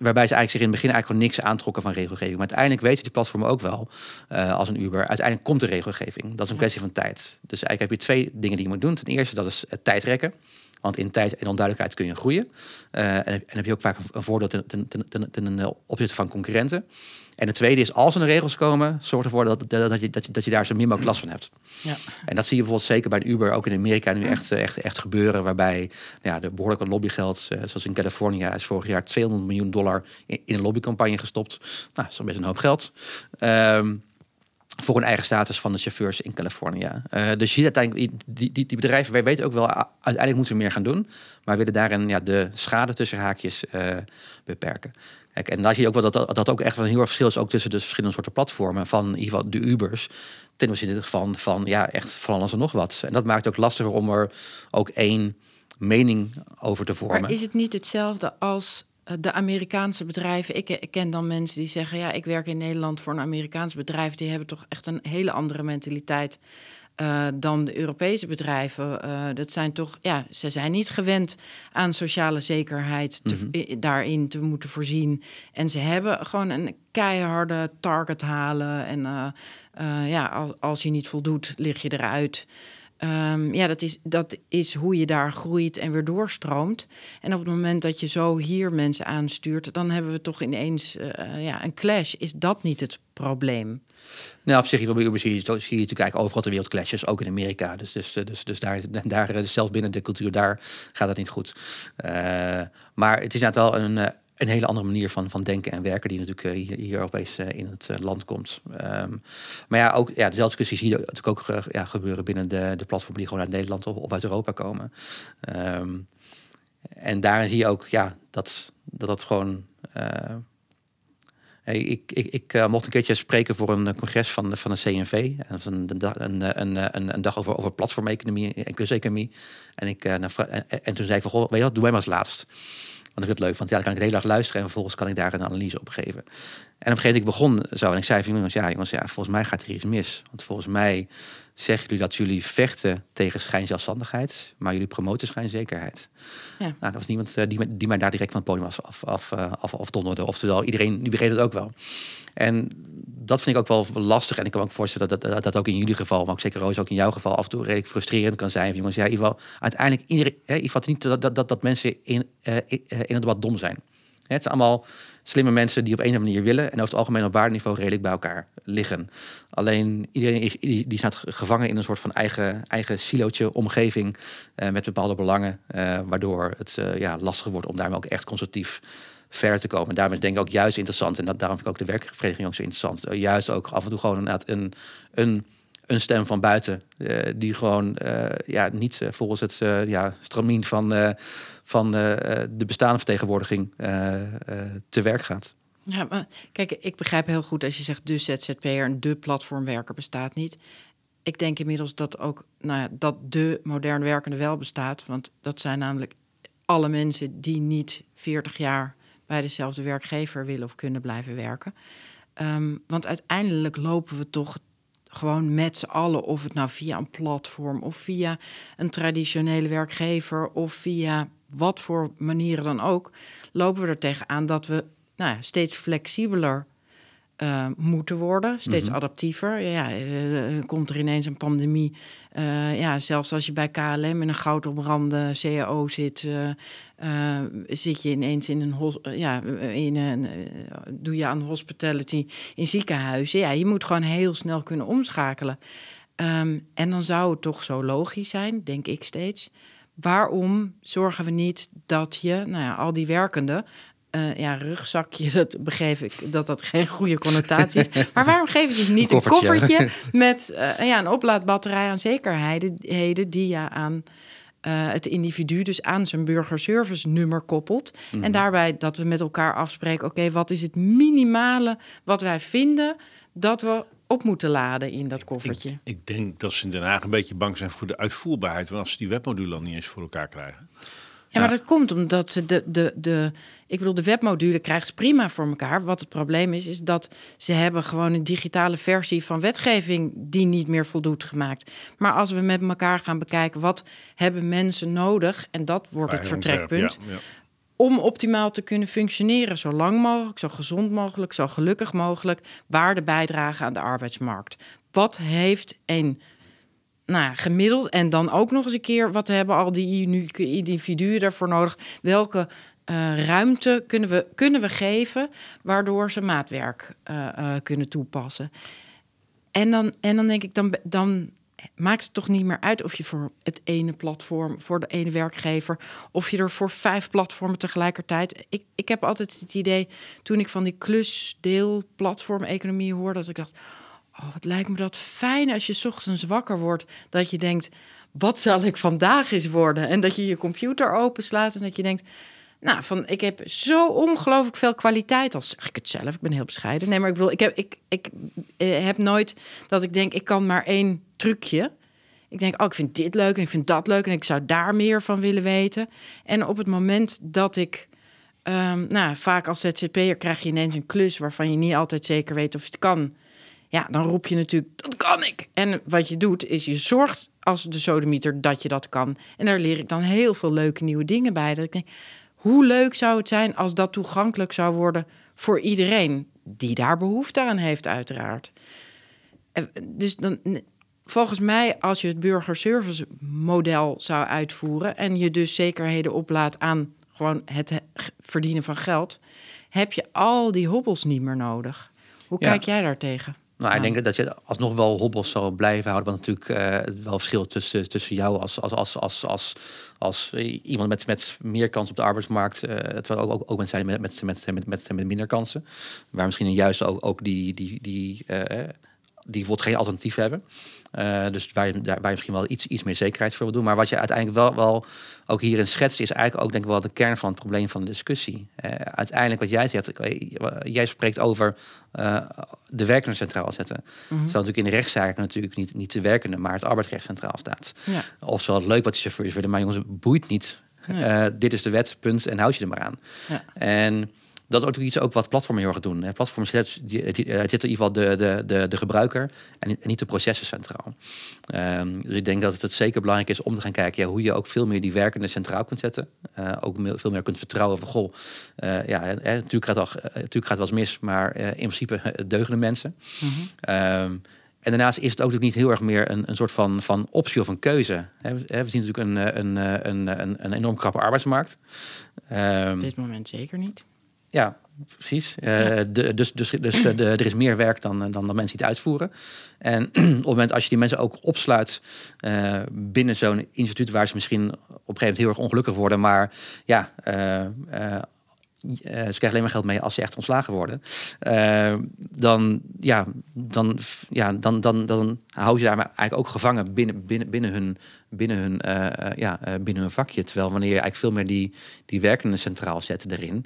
S3: waarbij ze eigenlijk zich in het begin eigenlijk niks aantrokken van regelgeving. Maar uiteindelijk weten die platformen ook wel, uh, als een Uber, uiteindelijk komt de regelgeving. Dat is een kwestie van tijd. Dus eigenlijk heb je twee dingen die je moet doen. Ten eerste, dat is het tijdrekken. Want in tijd en onduidelijkheid kun je groeien. Uh, en, en, heb je ook vaak een voordeel ten, ten, ten, ten opzichte van concurrenten. En het tweede is, als er regels komen, zorg ervoor dat, dat, dat, je, dat, je, dat je daar zo min mogelijk last van hebt. Ja. En dat zie je bijvoorbeeld zeker bij Uber, ook in Amerika nu echt, echt, echt gebeuren. Waarbij ja, er behoorlijk wat lobbygeld, eh, zoals in Californië, is vorig jaar 200 miljoen dollar in, in een lobbycampagne gestopt. Nou, dat is best een hoop geld. Um, voor een eigen status van de chauffeurs in Californië. Uh, dus je ziet uiteindelijk, die, die, die bedrijven, wij weten ook wel, uiteindelijk moeten we meer gaan doen. Maar willen daarin ja, de schade tussen haakjes uh, beperken. En daar zie je ook wel dat dat ook echt wel een heel erg verschil is, ook tussen de verschillende soorten platformen van in ieder geval de Ubers. Ten opzichte van, van ja, echt van alles en nog wat. En dat maakt het ook lastiger om er ook één mening over te vormen.
S2: Maar is het niet hetzelfde als eh, de Amerikaanse bedrijven. Ik, ken dan mensen die zeggen: Ja, ik werk in Nederland voor een Amerikaans bedrijf. Die hebben toch echt een hele andere mentaliteit. Uh, dan de Europese bedrijven. Uh, dat zijn toch, ja, ze zijn niet gewend aan sociale zekerheid te, mhm. daarin te moeten voorzien. En ze hebben gewoon een keiharde target halen. En uh, ja, als, als, je niet voldoet, lig je eruit. Ehm, ja, dat is, dat is hoe je daar groeit en weer doorstroomt. En op het moment dat je zo hier mensen aanstuurt, dan hebben we toch ineens uh, ja, een clash. Is dat niet het probleem?
S3: Nou, op zich zie je, zie je natuurlijk eigenlijk overal ter wereld clashes, ook in Amerika. Dus, dus, dus, dus daar, daar, zelfs binnen de cultuur, daar gaat dat niet goed. Maar het is net wel een, een hele andere manier van, van denken en werken die natuurlijk uh, hier, hier opeens uh, in het uh, land komt. Um, maar ja, ook ja, dezelfde discussies hier natuurlijk ook ja, gebeuren binnen de, de platformen die gewoon uit Nederland of, uit Europa komen. Um, en daarin zie je ook ja, dat dat, dat gewoon. Ik ik, ik mocht een keertje spreken voor een congres van, van de CNV. Een, een, een, een, dag over, over platformeconomie en kunsteconomie. En, ik, en, en toen zei ik van, goh, weet je wat, doe mij maar als laatst. Ik het leuk, want ja, dan kan ik de hele dag luisteren en vervolgens kan ik daar een analyse op geven. En op een gegeven moment ik begon zo en ik zei van jongens, ja, jongens, ja, volgens mij gaat er iets mis. Want volgens mij zeggen jullie dat jullie vechten tegen schijnzelfstandigheid, maar jullie promoten schijnzekerheid. Ja. Nou, dat was niemand uh, die, die mij daar direct van het podium af, af, af, uh, af, afdonderde. Oftewel, iedereen die begreep het ook wel. En dat vind ik ook wel lastig. En ik kan me ook voorstellen dat dat, dat ook in jullie geval, maar ook zeker Roos, ook in jouw geval af en toe redelijk frustrerend kan zijn. Jongens, ja, in ieder geval, uiteindelijk iedereen, hè, in ieder niet dat, dat, dat, dat mensen in, uh, in, in het debat dom zijn. Het zijn allemaal slimme mensen die op een of andere manier willen en over het algemeen op waardeniveau redelijk bij elkaar liggen. Alleen iedereen is, die, staat gevangen in een soort van eigen, eigen silootje, omgeving uh, met bepaalde belangen, uh, waardoor het uh, ja, lastiger wordt om daarmee ook echt constructief verder te komen. En daarom is denk ik ook juist interessant, en dat, daarom vind ik ook de werkvereniging ook zo interessant, juist ook af en toe gewoon inderdaad een, een, een stem van buiten, die gewoon ja, niet volgens het ja, stramien van van uh, de bestaande vertegenwoordiging uh, te werk gaat.
S2: Ja, maar kijk, ik begrijp heel goed als je zegt de ZZP'er en de platformwerker bestaat niet. Ik denk inmiddels dat ook nou ja, dat de modern werkende wel bestaat. Want dat zijn namelijk alle mensen die niet 40 jaar bij dezelfde werkgever willen of kunnen blijven werken. Um, want uiteindelijk lopen we toch gewoon met z'n allen, of het nou via een platform of via een traditionele werkgever of via wat voor manieren dan ook, lopen we er tegenaan dat we nou ja, steeds flexibeler uh, moeten worden, steeds mm adaptiever. Ja, uh, komt er ineens een pandemie. Uh, ja, zelfs als je bij KLM in een goud opbrande CAO zit, zit je ineens in een, ja, in een, doe je aan hospitality in ziekenhuizen. Ja, je moet gewoon heel snel kunnen omschakelen. Um, en dan zou het toch zo logisch zijn, denk ik steeds, waarom zorgen we niet dat je, nou ja, al die werkenden, uh, ja, rugzakje, dat begreep ik dat dat geen goede connotatie is. Maar waarom geven ze niet een koffertje met uh, ja, een oplaadbatterij aan zekerheden die je aan uh, het individu, dus aan zijn burgerservice nummer koppelt. En mhm. daarbij dat we met elkaar afspreken: oké, wat is het minimale wat wij vinden dat we op moeten laden in dat koffertje.
S1: Ik, ik, denk dat ze in Den Haag een beetje bang zijn voor de uitvoerbaarheid. Want als ze die webmodule dan niet eens voor elkaar krijgen.
S2: Ja, maar dat komt omdat ze de, de, de, ik bedoel, de webmodule krijgt ze prima voor elkaar. Wat het probleem is, is dat ze hebben gewoon een digitale versie van wetgeving die niet meer voldoet gemaakt. Maar als we met elkaar gaan bekijken, wat hebben mensen nodig? En dat wordt het vertrekpunt. Ja, ja om optimaal te kunnen functioneren, zo lang mogelijk, zo gezond mogelijk, zo gelukkig mogelijk, waarde bijdragen aan de arbeidsmarkt. Wat heeft een nou, gemiddeld en dan ook nog eens een keer, wat hebben al die unieke individuen daarvoor nodig? Welke uh, ruimte kunnen we, kunnen we geven waardoor ze maatwerk uh, uh, kunnen toepassen? En dan, en dan denk ik, dan, dan maakt het toch niet meer uit of je voor het ene platform, voor de ene werkgever, of je er voor vijf platformen tegelijkertijd. Ik, ik heb altijd het idee, toen ik van die klusdeel platform-economie hoorde, dat ik dacht: Oh, wat lijkt me dat fijn als je ochtends wakker wordt, dat je denkt: Wat zal ik vandaag eens worden? En dat je je computer openslaat en dat je denkt. Nou, van ik heb zo ongelooflijk veel kwaliteit. Als zeg ik het zelf, ik ben heel bescheiden. Nee, maar ik bedoel, ik heb, ik, ik, eh, heb nooit dat ik denk, ik kan maar één trucje. Ik denk, oh, ik vind dit leuk en ik vind dat leuk en ik zou daar meer van willen weten. En op het moment dat ik, um, nou, vaak als ZZP'er krijg je ineens een klus waarvan je niet altijd zeker weet of je het kan. Ja, dan roep je natuurlijk, dat kan ik. En wat je doet, is je zorgt als de sodemieter dat je dat kan. En daar leer ik dan heel veel leuke nieuwe dingen bij. Dat ik denk, hoe leuk zou het zijn als dat toegankelijk zou worden voor iedereen die daar behoefte aan heeft, uiteraard. Dus dan, volgens mij, als je het burgerservice model zou uitvoeren en je dus zekerheden oplaat aan gewoon het verdienen van geld, heb je al die hobbels niet meer nodig. Hoe kijk jij daar tegen?
S3: Nou, ik denk dat je alsnog wel hobbels zal blijven houden. Want natuurlijk uh, wel verschil tussen, tussen jou als, als, als, als, als, als iemand met, met meer kans op de arbeidsmarkt. Uh, terwijl ook, ook, ook mensen zijn met, met, met, met, met, met minder kansen. Waar misschien juist ook, ook die, die, die, uh, die bijvoorbeeld geen alternatief hebben. Uh, dus waar je, daar, waar je misschien wel iets, iets meer zekerheid voor wil doen. Maar wat je uiteindelijk wel, wel ook hierin schetst, is eigenlijk ook denk ik wel de kern van het probleem van de discussie. Uh, uiteindelijk wat jij zegt, jij spreekt over uh, de werkende centraal zetten. Mm -hmm. Terwijl natuurlijk in de rechtszaken natuurlijk niet, niet de werkende, maar het arbeidsrecht centraal staat. Ja. Of het leuk wat je chauffeurs willen, maar jongens, boeit niet. Nee. dit is de wet, punt, en houd je er maar aan. Ja. En dat is ook iets ook wat platformen heel erg doen. Platforms zetten die, die, in ieder geval de, de, de, de gebruiker en, niet de processen centraal. Um, dus ik denk dat het zeker belangrijk is om te gaan kijken ja, hoe je ook veel meer die werkende centraal kunt zetten. Uh, ook veel meer kunt vertrouwen van goh, uh, ja, hè, natuurlijk, gaat al, natuurlijk gaat het wel eens mis, maar uh, in principe deugende mensen. Mm -hmm. um, en daarnaast is het ook niet heel erg meer een, een soort van, van optie of een keuze. We, we zien natuurlijk een, een, een, een, een enorm krappe arbeidsmarkt.
S2: Um, Op dit moment zeker niet.
S3: Ja, precies. Uh, de, dus dus, dus de, er is meer werk dan, dan, dan mensen die het uitvoeren. En op het moment als je die mensen ook opsluit uh, binnen zo'n instituut waar ze misschien op een gegeven moment heel erg ongelukkig worden, maar ja, uh, uh, ze krijgen alleen maar geld mee als ze echt ontslagen worden. Uh, dan, ja, dan, ja, dan, dan, dan hou je daar eigenlijk ook gevangen binnen, binnen, binnen hun, binnen hun, uh, ja, binnen hun vakje. Terwijl wanneer je eigenlijk veel meer die, die werkende centraal zet erin.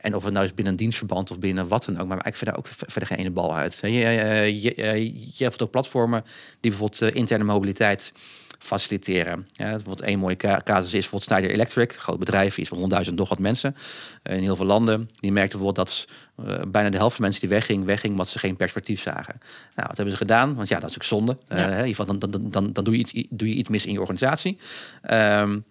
S3: en of het nou is binnen een dienstverband of binnen wat dan ook. Maar eigenlijk verder ook verder geen ene bal uit. Je, je, je, je hebt ook platformen die bijvoorbeeld interne mobiliteit faciliteren. Ja, bijvoorbeeld één mooie casus is bijvoorbeeld Snyder Electric, groot bedrijf, iets van 100.000 nog wat mensen uh, in heel veel landen. Die merkten bijvoorbeeld dat uh, bijna de helft van mensen die wegging, wegging omdat ze geen perspectief zagen. Nou, wat hebben ze gedaan? Want ja, dat is ook zonde. Uh, ja. in ieder geval, dan, dan, dan, dan doe, je iets, doe je iets mis in je organisatie. Um,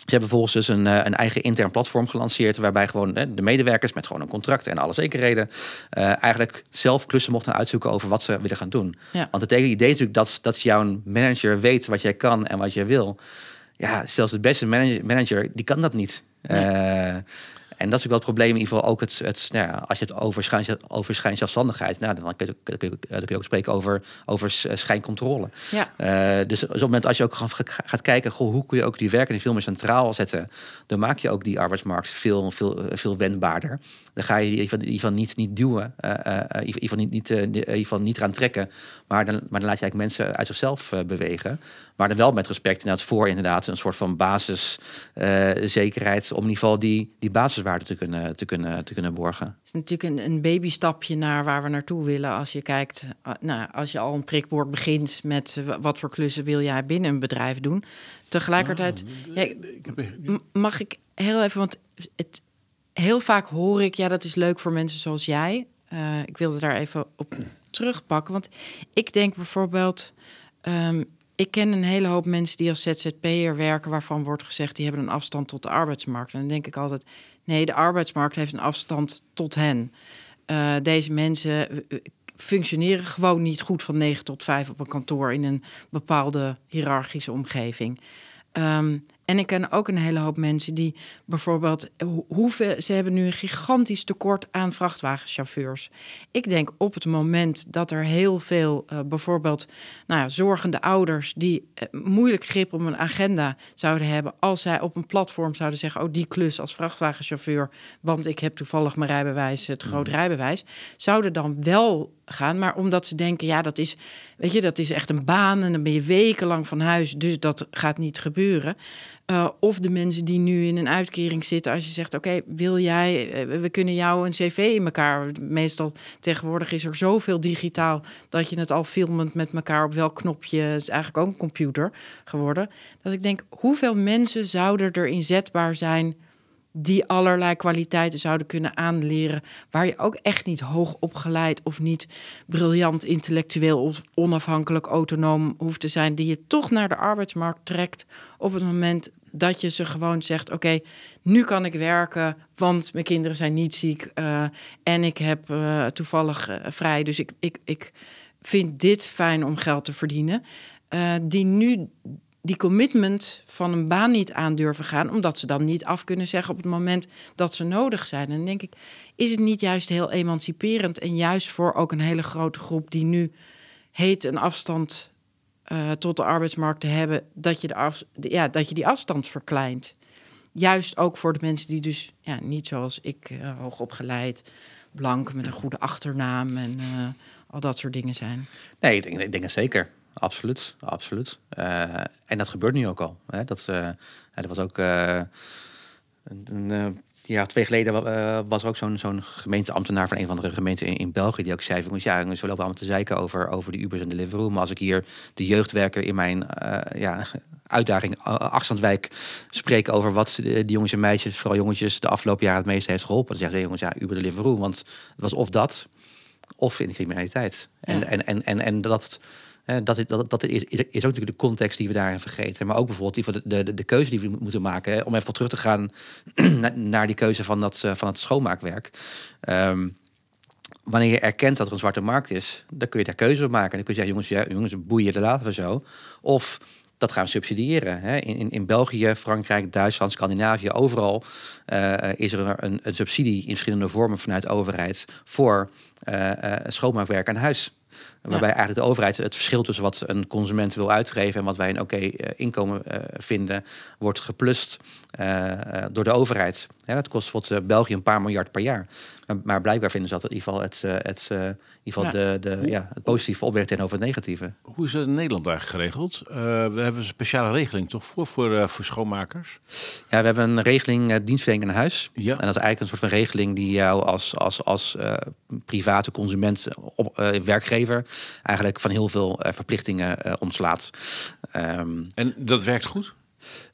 S3: ze hebben vervolgens dus een, een, eigen intern platform gelanceerd, waarbij gewoon de medewerkers met gewoon een contract en alle zekerheden uh, eigenlijk zelf klussen mochten uitzoeken over wat ze willen gaan doen. Ja. Want het idee natuurlijk dat, dat jouw manager weet wat jij kan en wat jij wil. Ja, zelfs de beste manager, manager die kan dat niet. Uh, en dat is ook wel het probleem, in ieder geval ook het, het nou ja, als je het over, schijn, over schijnzelfstandigheid, nou, dan kun je, kun, je, kun je ook spreken over, over schijncontrole. Ja. Uh, dus op het moment als je ook gaat, kijken, goh, hoe kun je ook die werken veel meer centraal zetten, dan maak je ook die arbeidsmarkt veel, veel, veel wendbaarder. Dan ga je in ieder geval niet, niet duwen, uh, uh, in ieder geval niet, niet, in ieder geval niet eraan trekken, maar dan, maar dan laat je eigenlijk mensen uit zichzelf bewegen. Maar dan wel met respect inderdaad voor inderdaad een soort van basiszekerheid om in ieder geval die, die basiswaarden te kunnen, te kunnen, te kunnen borgen. Het
S2: is natuurlijk een, een babystapje naar waar we naartoe willen. Als je kijkt, uh, nou, als je al een prikwoord begint met uh, wat voor klussen wil jij binnen een bedrijf doen. Tegelijkertijd, oh, ja, mag ik heel even, want het, heel vaak hoor ik, ja, dat is leuk voor mensen zoals jij. Uh, ik wilde daar even op terugpakken, want ik denk bijvoorbeeld. Um, ik ken een hele hoop mensen die als ZZP'er werken, waarvan wordt gezegd die hebben een afstand tot de arbeidsmarkt. En dan denk ik altijd, Nee, de arbeidsmarkt heeft een afstand tot hen. Uh, deze mensen eh, functioneren gewoon niet goed van 9 tot 5 op een kantoor in een bepaalde hiërarchische omgeving. Um, en ik ken ook een hele hoop mensen die bijvoorbeeld, hoeveel, ze hebben nu een gigantisch tekort aan vrachtwagenchauffeurs. Ik denk op het moment dat er heel veel, uh, bijvoorbeeld, nou ja, zorgende ouders die uh, moeilijk grip op een agenda zouden hebben, als zij op een platform zouden zeggen: Oh, die klus als vrachtwagenchauffeur, want ik heb toevallig mijn rijbewijs, het groot mm. rijbewijs, zouden dan wel gaan. Maar omdat ze denken, ja, dat is, weet je, dat is echt een baan en dan ben je wekenlang van huis, dus dat gaat niet gebeuren. Uh, of de mensen die nu in een uitkering zitten, als je zegt: Oké, wil jij, uh, we kunnen jou een CV in elkaar. Meestal tegenwoordig is er zoveel digitaal dat je het al filmend met elkaar op welk knopje, is eigenlijk ook een computer geworden. Dat ik denk: hoeveel mensen zouden er inzetbaar zijn die allerlei kwaliteiten zouden kunnen aanleren, waar je ook echt niet hoog opgeleid of niet briljant intellectueel of onafhankelijk autonoom hoeft te zijn, die je toch naar de arbeidsmarkt trekt op het moment dat je ze gewoon zegt: Oké, nu kan ik werken, want mijn kinderen zijn niet ziek uh, en ik heb uh, toevallig uh, vrij. Dus ik, ik, ik vindt dit fijn om geld te verdienen, die nu die commitment van een baan niet aan durven gaan, omdat ze dan niet af kunnen zeggen op het moment dat ze nodig zijn. En dan denk ik, is het niet juist heel emanciperend en juist voor ook een hele grote groep die nu heet een afstand uh, tot de arbeidsmarkt te hebben, dat je, de af, ja, dat je die afstand verkleint. Juist ook voor de mensen die dus ja, niet zoals ik uh, hoogopgeleid, blank met een goede achternaam en uh, al dat soort dingen zijn.
S3: Nee, ik denk, ik denk zeker. Absoluut, absoluut. En dat gebeurt nu ook al. Hè? Dat, dat was ook uh, een, ja, twee geleden was er ook zo'n zo'n gemeenteambtenaar van een van de gemeenten in, in België die ook zei van ja, jongens, we lopen allemaal te zeiken over, over de Ubers en de Deliveroo. Maar als ik hier de jeugdwerker in mijn ja, uitdaging afstandswijk spreek over wat die jongens en meisjes, vooral jongetjes, de afgelopen jaren het meeste heeft geholpen. Dan zeggen ze jongens, ja, Uber Deliveroo. Want het was of dat, of in de criminaliteit. En, en, en, en, en dat dat, is, dat, is, is ook natuurlijk de context die we daarin vergeten. Maar ook bijvoorbeeld die, de, de, de keuze die we moeten maken. Hè, om even terug te gaan naar, die keuze van, dat, van het schoonmaakwerk. Um, wanneer je erkent dat er een zwarte markt is, dan kun je daar keuze op maken. En dan kun je zeggen, jongens, ja, jongens boeien, de laten we zo. Of dat gaan we subsidiëren. Hè. In, in, in België, Frankrijk, Duitsland, Scandinavië, overal uh, is er een, een, subsidie in verschillende vormen vanuit de overheid voor schoonmaakwerk aan huis. Waarbij eigenlijk de overheid het verschil tussen wat een consument wil uitgeven en wat wij een oké okay, inkomen uh, vinden, wordt geplust uh, door de overheid. Ja, dat kost voor België een paar miljard per jaar. Maar, maar, blijkbaar vinden ze dat in ieder geval het, het, in ieder geval ja. de, de, ja, het positieve opwerkt tegenover het negatieve.
S1: Hoe is dat in Nederland eigenlijk geregeld? Uh, we hebben een speciale regeling toch voor, voor, uh, voor schoonmakers?
S3: Ja, we hebben een regeling uh, dienstverlening in huis.
S1: Ja.
S3: En dat is eigenlijk een soort van regeling die jou als, als, als private consument, op, werkgever, eigenlijk van heel veel verplichtingen ontslaat.
S1: Um, en dat werkt goed?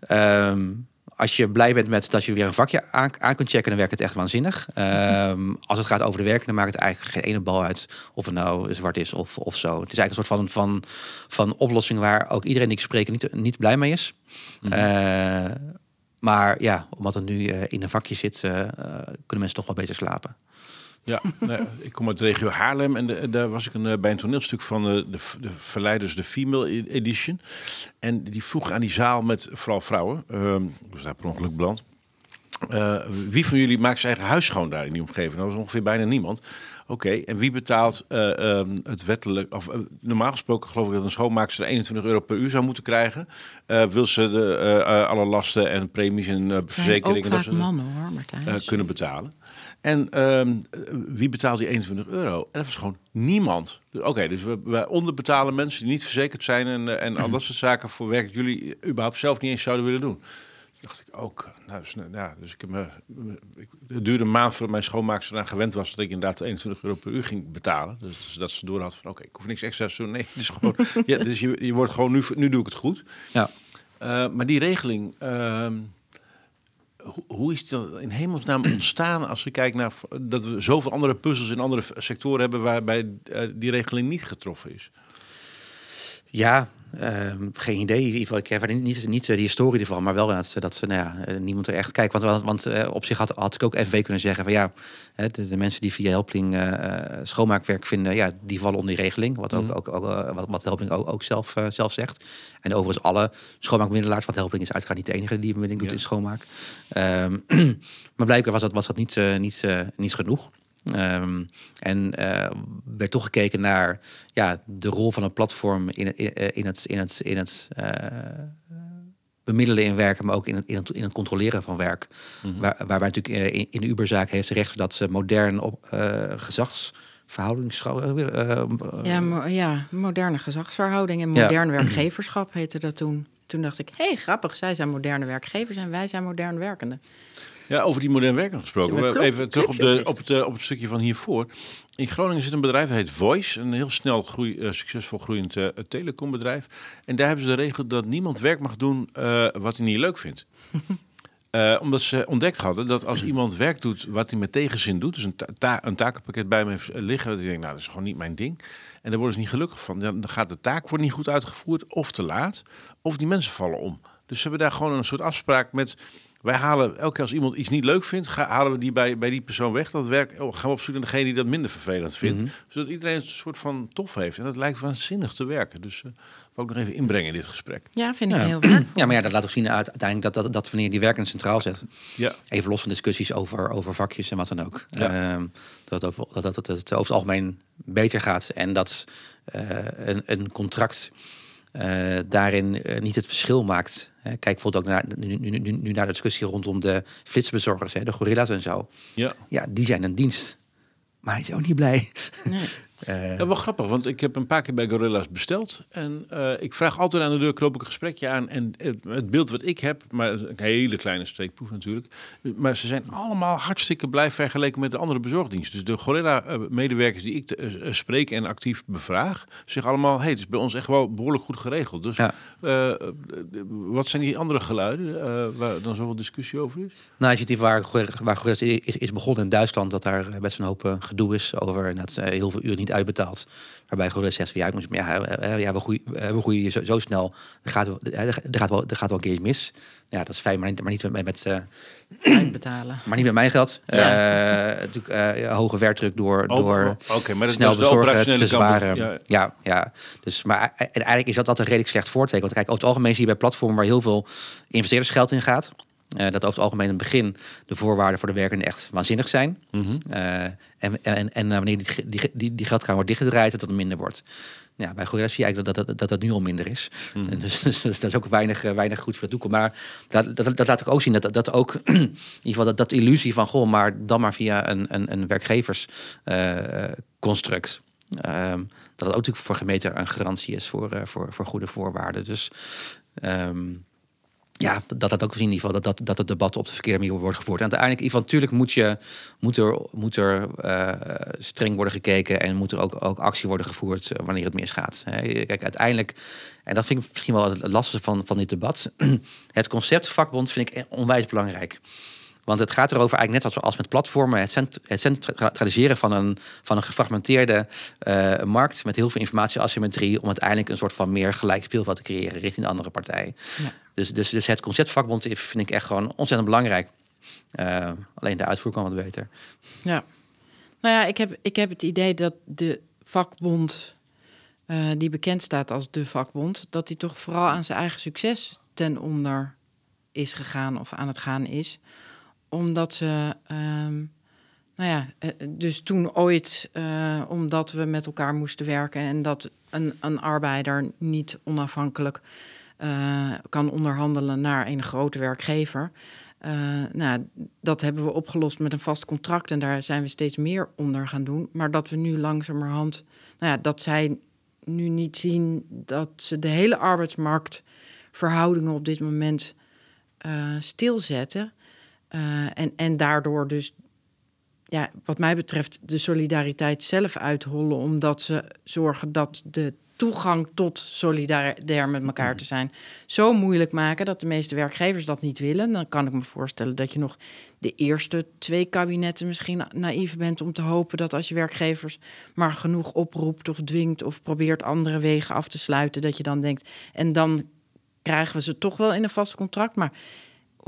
S3: Um, als je blij bent met dat je weer een vakje aan, aan kunt checken, dan werkt het echt waanzinnig. Um, als het gaat over de werken, dan maakt het eigenlijk geen ene bal uit of het nou zwart is of, of zo. Het is eigenlijk een soort van, van, van oplossing waar ook iedereen die ik spreek niet, niet blij mee is. Mm -hmm. uh, maar ja, omdat het nu uh, in een vakje zit, uh, kunnen mensen toch wel beter slapen.
S1: Ja, nee, ik kom uit de regio Haarlem en de, daar was ik een, bij een toneelstuk van de, de, de Verleiders, de Female e-, Edition. En die vroeg aan die zaal met vooral vrouwen, uh, was daar per ongeluk beland. Uh, wie van jullie maakt zijn eigen huis schoon daar in die omgeving? Dat was ongeveer bijna niemand. Oké, okay, en wie betaalt uh, um, het wettelijk? Of uh, normaal gesproken geloof ik dat een schoonmaakster 21 euro per uur zou moeten krijgen. wil ze de, alle lasten en premies en verzekeringen
S2: dat ze mannen, hoor, Martijn.
S1: kunnen betalen? En um, wie betaalt die 21 euro? En dat was gewoon niemand. Oké, okay, dus we, we, onderbetalen mensen die niet verzekerd zijn en, en al dat soort zaken voor werk dat jullie überhaupt zelf niet eens zouden willen doen. dacht ik ook. Nou, dus, ja, dus ik heb me, ik, het duurde een maand voordat mijn schoonmaakster eraan gewend was dat ik inderdaad 21 euro per uur ging betalen. Dus, dus dat ze door had van oké, okay, ik hoef niks extra te doen. Nee, is gewoon, ja, dus je, je wordt gewoon nu, nu doe ik het goed.
S3: Ja.
S1: Uh, maar die regeling. Uh, hoe is het in hemelsnaam ontstaan als we kijken naar dat we zoveel andere puzzels in andere sectoren hebben waarbij uh, die regeling niet getroffen is?
S3: Ja, uh, geen idee. In ieder geval, ik heb niet, niet de historie ervan, maar wel dat, dat ze, nou ja, niemand er echt kijkt. Want, want, want uh, op zich had, had ik ook FW kunnen zeggen van ja, de, de mensen die via Helpling uh, schoonmaakwerk vinden, ja, die vallen onder die regeling. Wat ook, mm. ook, ook wat, wat Helpling ook, ook zelf, zelf zegt. En overigens alle schoonmaakmiddelaars, want Helpling is uiteraard niet de enige die bemiddeling doet ja. in schoonmaak. Um, maar blijkbaar was dat, was dat niet, niet, niet genoeg. Um, en uh, werd toch gekeken naar ja, de rol van een platform in, in, in het, in het, in het uh, bemiddelen in werken, maar ook in het, in het, in het controleren van werk. Mm -hmm. Waar, waarbij natuurlijk in, in de Uberzaak heeft ze recht dat ze modern op uh, gezags
S2: Uh, ja, mo ja, moderne gezagsverhouding en modern ja. werkgeverschap heette dat toen. Toen dacht ik, hé, hey, grappig, zij zijn moderne werkgevers en wij zijn modern werkenden.
S1: Ja, over die modern werken gesproken. Klop, Even terug op, de, op, het, op het stukje van hiervoor. In Groningen zit een bedrijf, dat heet Voice. Een heel snel groei, uh, succesvol groeiend uh, telecombedrijf. En daar hebben ze de regel dat niemand werk mag doen uh, wat hij niet leuk vindt. Uh, omdat ze ontdekt hadden dat als iemand werk doet wat hij met tegenzin doet, dus een, ta een takenpakket bij me heeft liggen, dat ik denk, nou, dat is gewoon niet mijn ding. En daar worden ze niet gelukkig van. Dan gaat de taak wordt niet goed uitgevoerd, of te laat, of die mensen vallen om. Dus ze hebben daar gewoon een soort afspraak met Wij halen elke keer als iemand iets niet leuk vindt, ga, halen we die bij, bij die persoon weg. Dat werk oh, gaan we op zoek naar degene die dat minder vervelend vindt.
S3: Mhm.
S1: Zodat iedereen een soort van tof heeft. En dat lijkt waanzinnig te werken. Dus uh, wou ik nog even inbrengen in dit gesprek.
S2: Ja, vind ik
S3: Ja.
S2: heel waar.
S3: Ja, maar ja, dat laat ook zien uit, uiteindelijk dat, dat, dat wanneer die werkende centraal zet.
S1: Ja.
S3: Even los van discussies over, over vakjes en wat dan ook.
S1: Ja.
S3: Ehm, dat, het over, dat, dat, dat het over het algemeen beter gaat. En dat eh, een, een contract eh, daarin eh, niet het verschil maakt. Hè, Kijk bijvoorbeeld ook naar, nu, nu, nu, nu naar de discussie rondom de flitsbezorgers, hè, de gorilla's en zo.
S1: Ja.
S3: Ja, die zijn een dienst. Maar hij is ook niet blij.
S2: Nee.
S3: Eh,
S1: Ja, wel grappig, want ik heb een paar keer bij Gorilla's besteld. En eh, ik vraag altijd aan de deur, knoop ik een gesprekje aan. En het, het beeld wat ik heb, maar het een hele kleine streekproef natuurlijk. Maar ze zijn allemaal hartstikke blij vergeleken met de andere bezorgdiensten. Dus de Gorilla-medewerkers die ik eh, spreek en actief bevraag, zeggen allemaal, hey, het is bij ons echt wel behoorlijk goed geregeld. Dus
S3: Ja.
S1: wat zijn die andere geluiden waar dan zoveel discussie over is?
S3: Nou, je ziet hier waar, waar Gorilla's is, is begonnen in Duitsland, dat daar best een hoop gedoe is over en dat heel veel uren niet uitbetaald. Waarbij Gorilla's zegt van ja, ik moet, ja, eh, ja we, groeien, eh, we groeien zo, zo snel, er gaat, wel- eh, er gaat wel, er gaat wel een keer iets mis. Ja, dat is fijn, maar niet, maar niet met, met, eh,
S2: Uitbetalen.
S3: maar niet met mijn geld.
S2: Ja.
S3: Eh, natuurlijk eh, hoge werkdruk door,
S1: Oh,
S3: door
S1: oh, Oké, maar dat,
S3: snel bezorgen, te zware.
S1: Ja,
S3: Ja, ja. Dus, maar en eigenlijk is dat, dat een redelijk slecht voorteken. Want kijk, over het algemeen zie je bij platformen waar heel veel investeerdersgeld in gaat. Eh, dat over het algemeen in het begin de voorwaarden voor de werkenden echt waanzinnig zijn.
S1: Mhm.
S3: Eh, en, en, en wanneer die, die, die, die geldkraan wordt dichtgedraaid, dat het minder wordt. Ja, bij Gorilla zie je eigenlijk dat dat, dat, dat nu al minder is.
S1: Mhm.
S3: En Dus, dus, dat is ook weinig, eh, weinig goed voor de toekomst. Maar dat, dat, dat laat ik ook zien dat, dat- dat ook in ieder geval dat, dat illusie van goh, maar dan maar via een, een, een werkgeversconstruct. Ehm, dat het ook natuurlijk voor gemeente een garantie is voor, eh, voor, voor goede voorwaarden. Dus ehm, ja, dat dat ook in ieder geval dat, dat, dat het debat op de verkeerde manier wordt gevoerd. En uiteindelijk, geval, natuurlijk moet, je, moet er, moet er eh, streng worden gekeken en moet er ook, ook actie worden gevoerd eh, wanneer het misgaat. Hè, Kijk, uiteindelijk, en dat vind ik misschien wel het lastigste van, van dit debat, het concept vakbond vind ik onwijs belangrijk. Want het gaat erover eigenlijk net als, als met platformen, het, cent, het centraliseren van een, van een gefragmenteerde eh, markt met heel veel informatieasymmetrie om uiteindelijk een soort van meer gelijk speelveld te creëren richting de andere partij.
S2: Ja.
S3: Dus, dus, dus het concept vakbond vind ik echt gewoon ontzettend belangrijk. Eh, alleen de uitvoer kan wat beter.
S2: Ja. Nou ja, ik heb, ik heb het idee dat de vakbond, eh, die bekend staat als de vakbond, dat die toch vooral aan zijn eigen succes ten onder is gegaan of aan het gaan is. Omdat ze, ehm, nou ja, eh, dus toen ooit, eh, omdat we met elkaar moesten werken en dat een, een arbeider niet onafhankelijk eh, kan onderhandelen naar een grote werkgever. Eh, nou, dat hebben we opgelost met een vast contract en daar zijn we steeds meer onder gaan doen. Maar dat we nu langzamerhand, nou ja, dat zij nu niet zien dat ze de hele arbeidsmarktverhoudingen op dit moment stilzetten. Eh, en, en daardoor dus, ja, wat mij betreft, de solidariteit zelf uithollen, omdat ze zorgen dat de toegang tot solidair met elkaar te zijn zo moeilijk maken dat de meeste werkgevers dat niet willen. Dan kan ik me voorstellen dat je nog de eerste twee kabinetten misschien naïef bent om te hopen dat als je werkgevers maar genoeg oproept of dwingt of probeert andere wegen af te sluiten, dat je dan denkt en dan krijgen we ze toch wel in een vast contract. Maar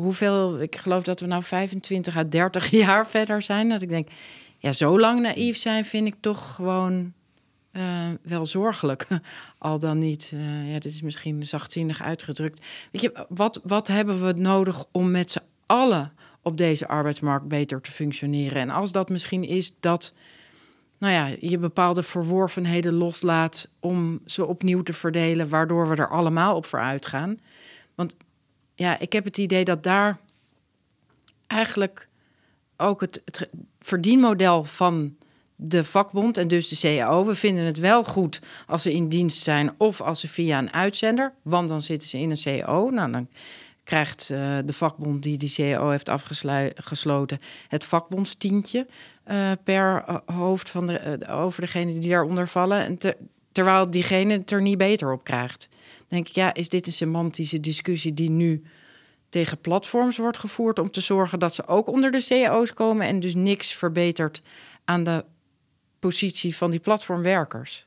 S2: hoeveel, ik geloof dat we nou 25 à 30 jaar verder zijn. Dat ik denk, ja, zo lang naïef zijn vind ik toch gewoon eh, wel zorgelijk. Al dan niet, eh, ja, dit is misschien zachtzinnig uitgedrukt. Weet je, wat, wat hebben we nodig om met z'n allen op deze arbeidsmarkt beter te functioneren? En als dat misschien is dat nou ja, je bepaalde verworvenheden loslaat om ze opnieuw te verdelen, waardoor we er allemaal op vooruit gaan. Want ja, ik heb het idee dat daar eigenlijk ook het, verdienmodel van de vakbond en dus de CAO. We vinden het wel goed als ze in dienst zijn of als ze via een uitzender, want dan zitten ze in een CAO. Nou, dan krijgt uh, de vakbond die die CAO heeft afgesloten het vakbondstientje uh, per hoofd van de, over degene die daaronder vallen. En ter, terwijl diegene het er niet beter op krijgt. Denk ik, ja, is dit een semantische discussie die nu tegen platforms wordt gevoerd om te zorgen dat ze ook onder de CAO's komen en dus niks verbetert aan de positie van die platformwerkers?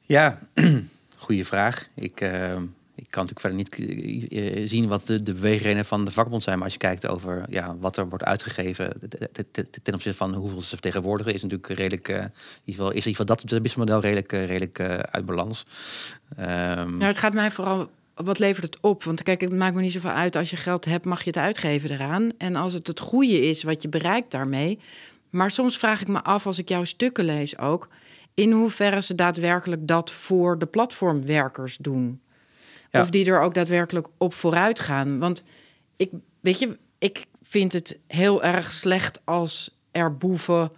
S3: Ja, goede vraag. Ik, ik kan natuurlijk verder niet eh, eh, zien wat de, de beweegredenen van de vakbond zijn. Maar als je kijkt over ja, wat er wordt uitgegeven ten opzichte van hoeveel ze vertegenwoordigen, is natuurlijk redelijk, uh, in ieder geval, is in ieder geval dat businessmodel redelijk, redelijk uit balans.
S2: Um, het gaat mij vooral wat levert het op? Want kijk, het maakt me niet zoveel uit. Als je geld hebt, mag je het uitgeven eraan. En als het het goede is wat je bereikt daarmee. Maar soms vraag ik me af, als ik jouw stukken lees ook, in hoeverre ze daadwerkelijk dat voor de platformwerkers doen. Of die er ook daadwerkelijk op vooruit gaan. Want ik, weet je, ik vind het heel erg slecht als er boeven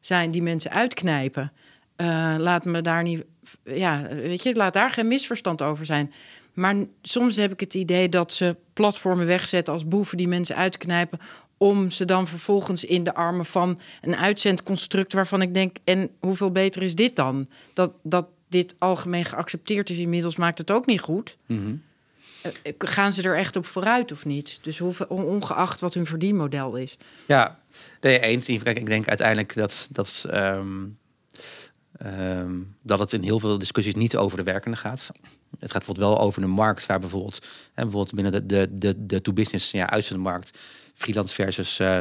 S2: zijn die mensen uitknijpen. Uh, laat me daar niet, ja, weet je, laat daar geen misverstand over zijn. Maar soms heb ik het idee dat ze platformen wegzetten als boeven die mensen uitknijpen. Om ze dan vervolgens in de armen van een uitzendconstruct waarvan ik denk: en hoeveel beter is dit dan? Dat, dat dit algemeen geaccepteerd is inmiddels, maakt het ook niet goed. Mhm. Eh, gaan ze er echt op vooruit of niet? Dus hoeveel, ongeacht wat hun verdienmodel is.
S3: Ja, nee, eens. Ik denk uiteindelijk dat, dat ehm, Ehm, dat het in heel veel discussies niet over de werkende gaat. Het gaat bijvoorbeeld wel over de markt, waar bijvoorbeeld, hè, bijvoorbeeld binnen de, de, de, de to-business ja, uitzendmarkt, freelance versus, uh,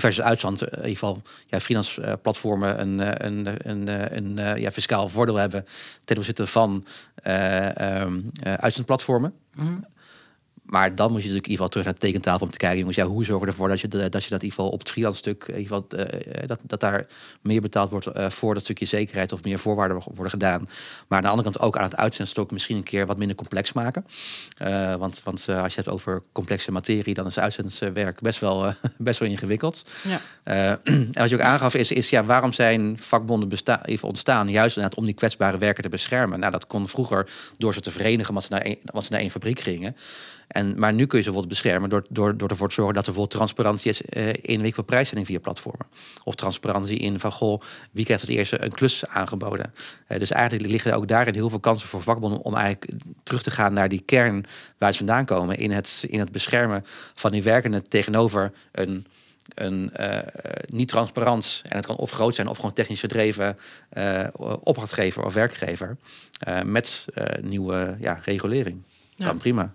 S3: versus uitzend, in ieder geval ja, freelance uh, platformen een, eh, een, een, een, ja, fiscaal voordeel hebben ten opzichte van um, uitzendplatformen. Mm maar dan moet je natuurlijk in ieder geval terug naar de tekentafel om te kijken, jongens, ja, hoe zorgen we ervoor dat je, dat je dat in ieder geval op het freelance stuk, in ieder geval, uh, dat, dat daar meer betaald wordt uh, voor dat stukje zekerheid of meer voorwaarden worden gedaan. Maar aan de andere kant ook aan het uitzendstok misschien een keer wat minder complex maken. Uh, want want als je het hebt over complexe materie, dan is uitzendswerk best wel, best wel ingewikkeld. Ja. en wat je ook aangaf is, is ja, waarom zijn vakbonden bestaan, even ontstaan? Juist inderdaad om die kwetsbare werken te beschermen. Nou, dat kon vroeger door ze te verenigen, want ze naar, ze naar één fabriek gingen. En, maar nu kun je ze bijvoorbeeld beschermen door, door, door ervoor te zorgen dat er bijvoorbeeld transparantie is uh, in week van prijsstelling via platformen. Of transparantie in van goh, wie krijgt als eerste een klus aangeboden. Uh, dus eigenlijk liggen ook daarin heel veel kansen voor vakbonden om eigenlijk terug te gaan naar die kern waar ze vandaan komen. In het, in het beschermen van die werkenden tegenover een een uh, niet transparant en het kan of groot zijn of gewoon technisch gedreven uh, opdrachtgever of werkgever uh, met nieuwe ja, regulering. Ja. Kan prima.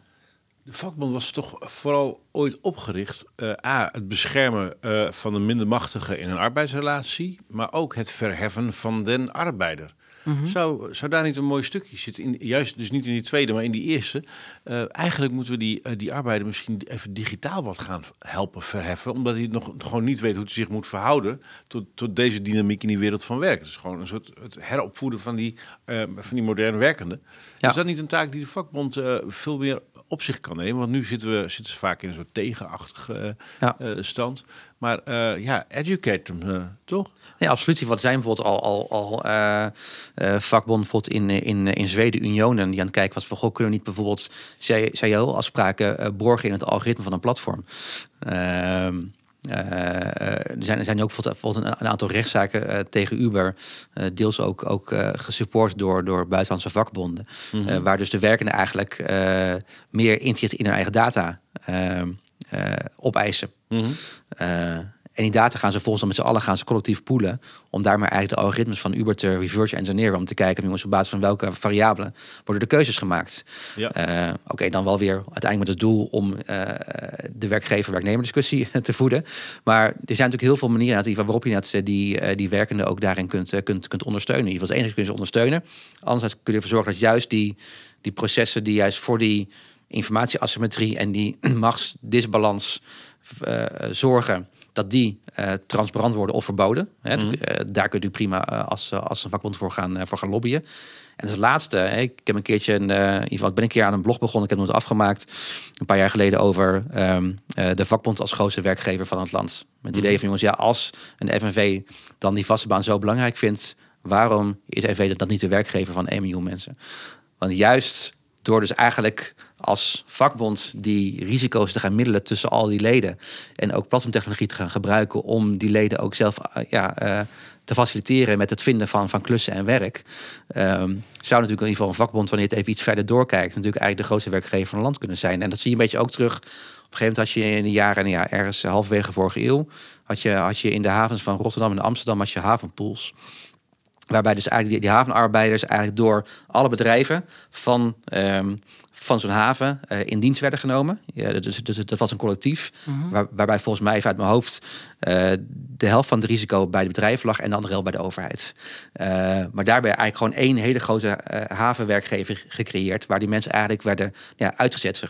S1: De vakbond was toch vooral ooit opgericht. Uh, A, het beschermen uh, van de minder machtigen in een arbeidsrelatie, maar ook het verheffen van den arbeider. Mm zou, zou daar niet een mooi stukje zitten? In, juist dus niet in die tweede, maar in die eerste. Uh, eigenlijk moeten we die, die arbeider misschien even digitaal wat gaan helpen verheffen. Omdat hij nog gewoon niet weet hoe hij zich moet verhouden tot, tot deze dynamiek in die wereld van werk. Het is gewoon een soort het heropvoeden van die, van die moderne werkenden. Is dat niet een taak die de vakbond veel meer op zich kan nemen. Want nu zitten we zitten ze vaak in een soort tegenachtige uh, stand. Maar uh, ja, educate hem, toch?
S3: Nee, absoluut. Wat zijn bijvoorbeeld al, al, al vakbonden bijvoorbeeld in, in, in Zweden, Unionen, die aan het kijken was van, goh, kunnen we niet bijvoorbeeld CIO-afspraken borgen in het algoritme van een platform? Ehm, uh, er, zijn, er zijn ook bijvoorbeeld een, aantal rechtszaken uh, tegen Uber, deels ook, ook gesupport door, door buitenlandse vakbonden, mm waar dus de werkenden eigenlijk meer inzicht in hun eigen data opeisen. Mm en die data gaan ze volgens dan met z'n allen gaan ze collectief poelen. Om daar maar eigenlijk de algoritmes van Uber te reverse engineeren. Om te kijken, jongens, op basis van welke variabelen worden de keuzes gemaakt. Ja. Uh, Oké, dan wel weer uiteindelijk met het doel om uh, de werkgever-werknemer discussie te voeden. Maar er zijn natuurlijk heel veel manieren waarop je net die, uh, die werkenden ook daarin kunt, kunt, kunt ondersteunen. In ieder geval, het enige kun je ze ondersteunen. Anderzijds kun je ervoor zorgen dat juist die, die processen die juist voor die informatieasymmetrie en die machtsdisbalans zorgen dat die uh, transparant worden of verboden. Hè. Mm. Uh, daar kun je prima uh, als, als een vakbond voor gaan, voor gaan lobbyen. En als laatste, hè, ik heb een keertje, een, in ieder geval, ik ben een keer aan een blog begonnen. Ik heb het afgemaakt een paar jaar geleden over um, de vakbond als grootste werkgever van het land. Met het idee mm. van jongens, ja, als een FNV dan die vaste baan zo belangrijk vindt, waarom is FNV dat niet de werkgever van 1 miljoen mensen? Want juist door dus eigenlijk als vakbond die risico's te gaan middelen tussen al die leden. En ook platformtechnologie te gaan gebruiken om die leden ook zelf uh, ja, uh, te faciliteren met het vinden van, van klussen en werk. Um, zou natuurlijk in ieder geval een vakbond, wanneer het even iets verder doorkijkt, natuurlijk eigenlijk de grootste werkgever van het land kunnen zijn. En dat zie je een beetje ook terug. Op een gegeven moment had je in de jaren, ja, ergens halverwege vorige eeuw, had je, had je in de havens van Rotterdam en Amsterdam had je havenpools. Waarbij dus eigenlijk die, havenarbeiders eigenlijk door alle bedrijven van, um, van zo'n haven uh, in dienst werden genomen. Ja, dus, dus dat was een collectief,
S2: Mhm.
S3: waar, waarbij volgens mij uit mijn hoofd uh, de helft van het risico bij de bedrijven lag en de andere helft bij de overheid. Uh, maar daarbij eigenlijk gewoon één hele grote havenwerkgever gecreëerd, waar die mensen eigenlijk werden ja, uitgezet,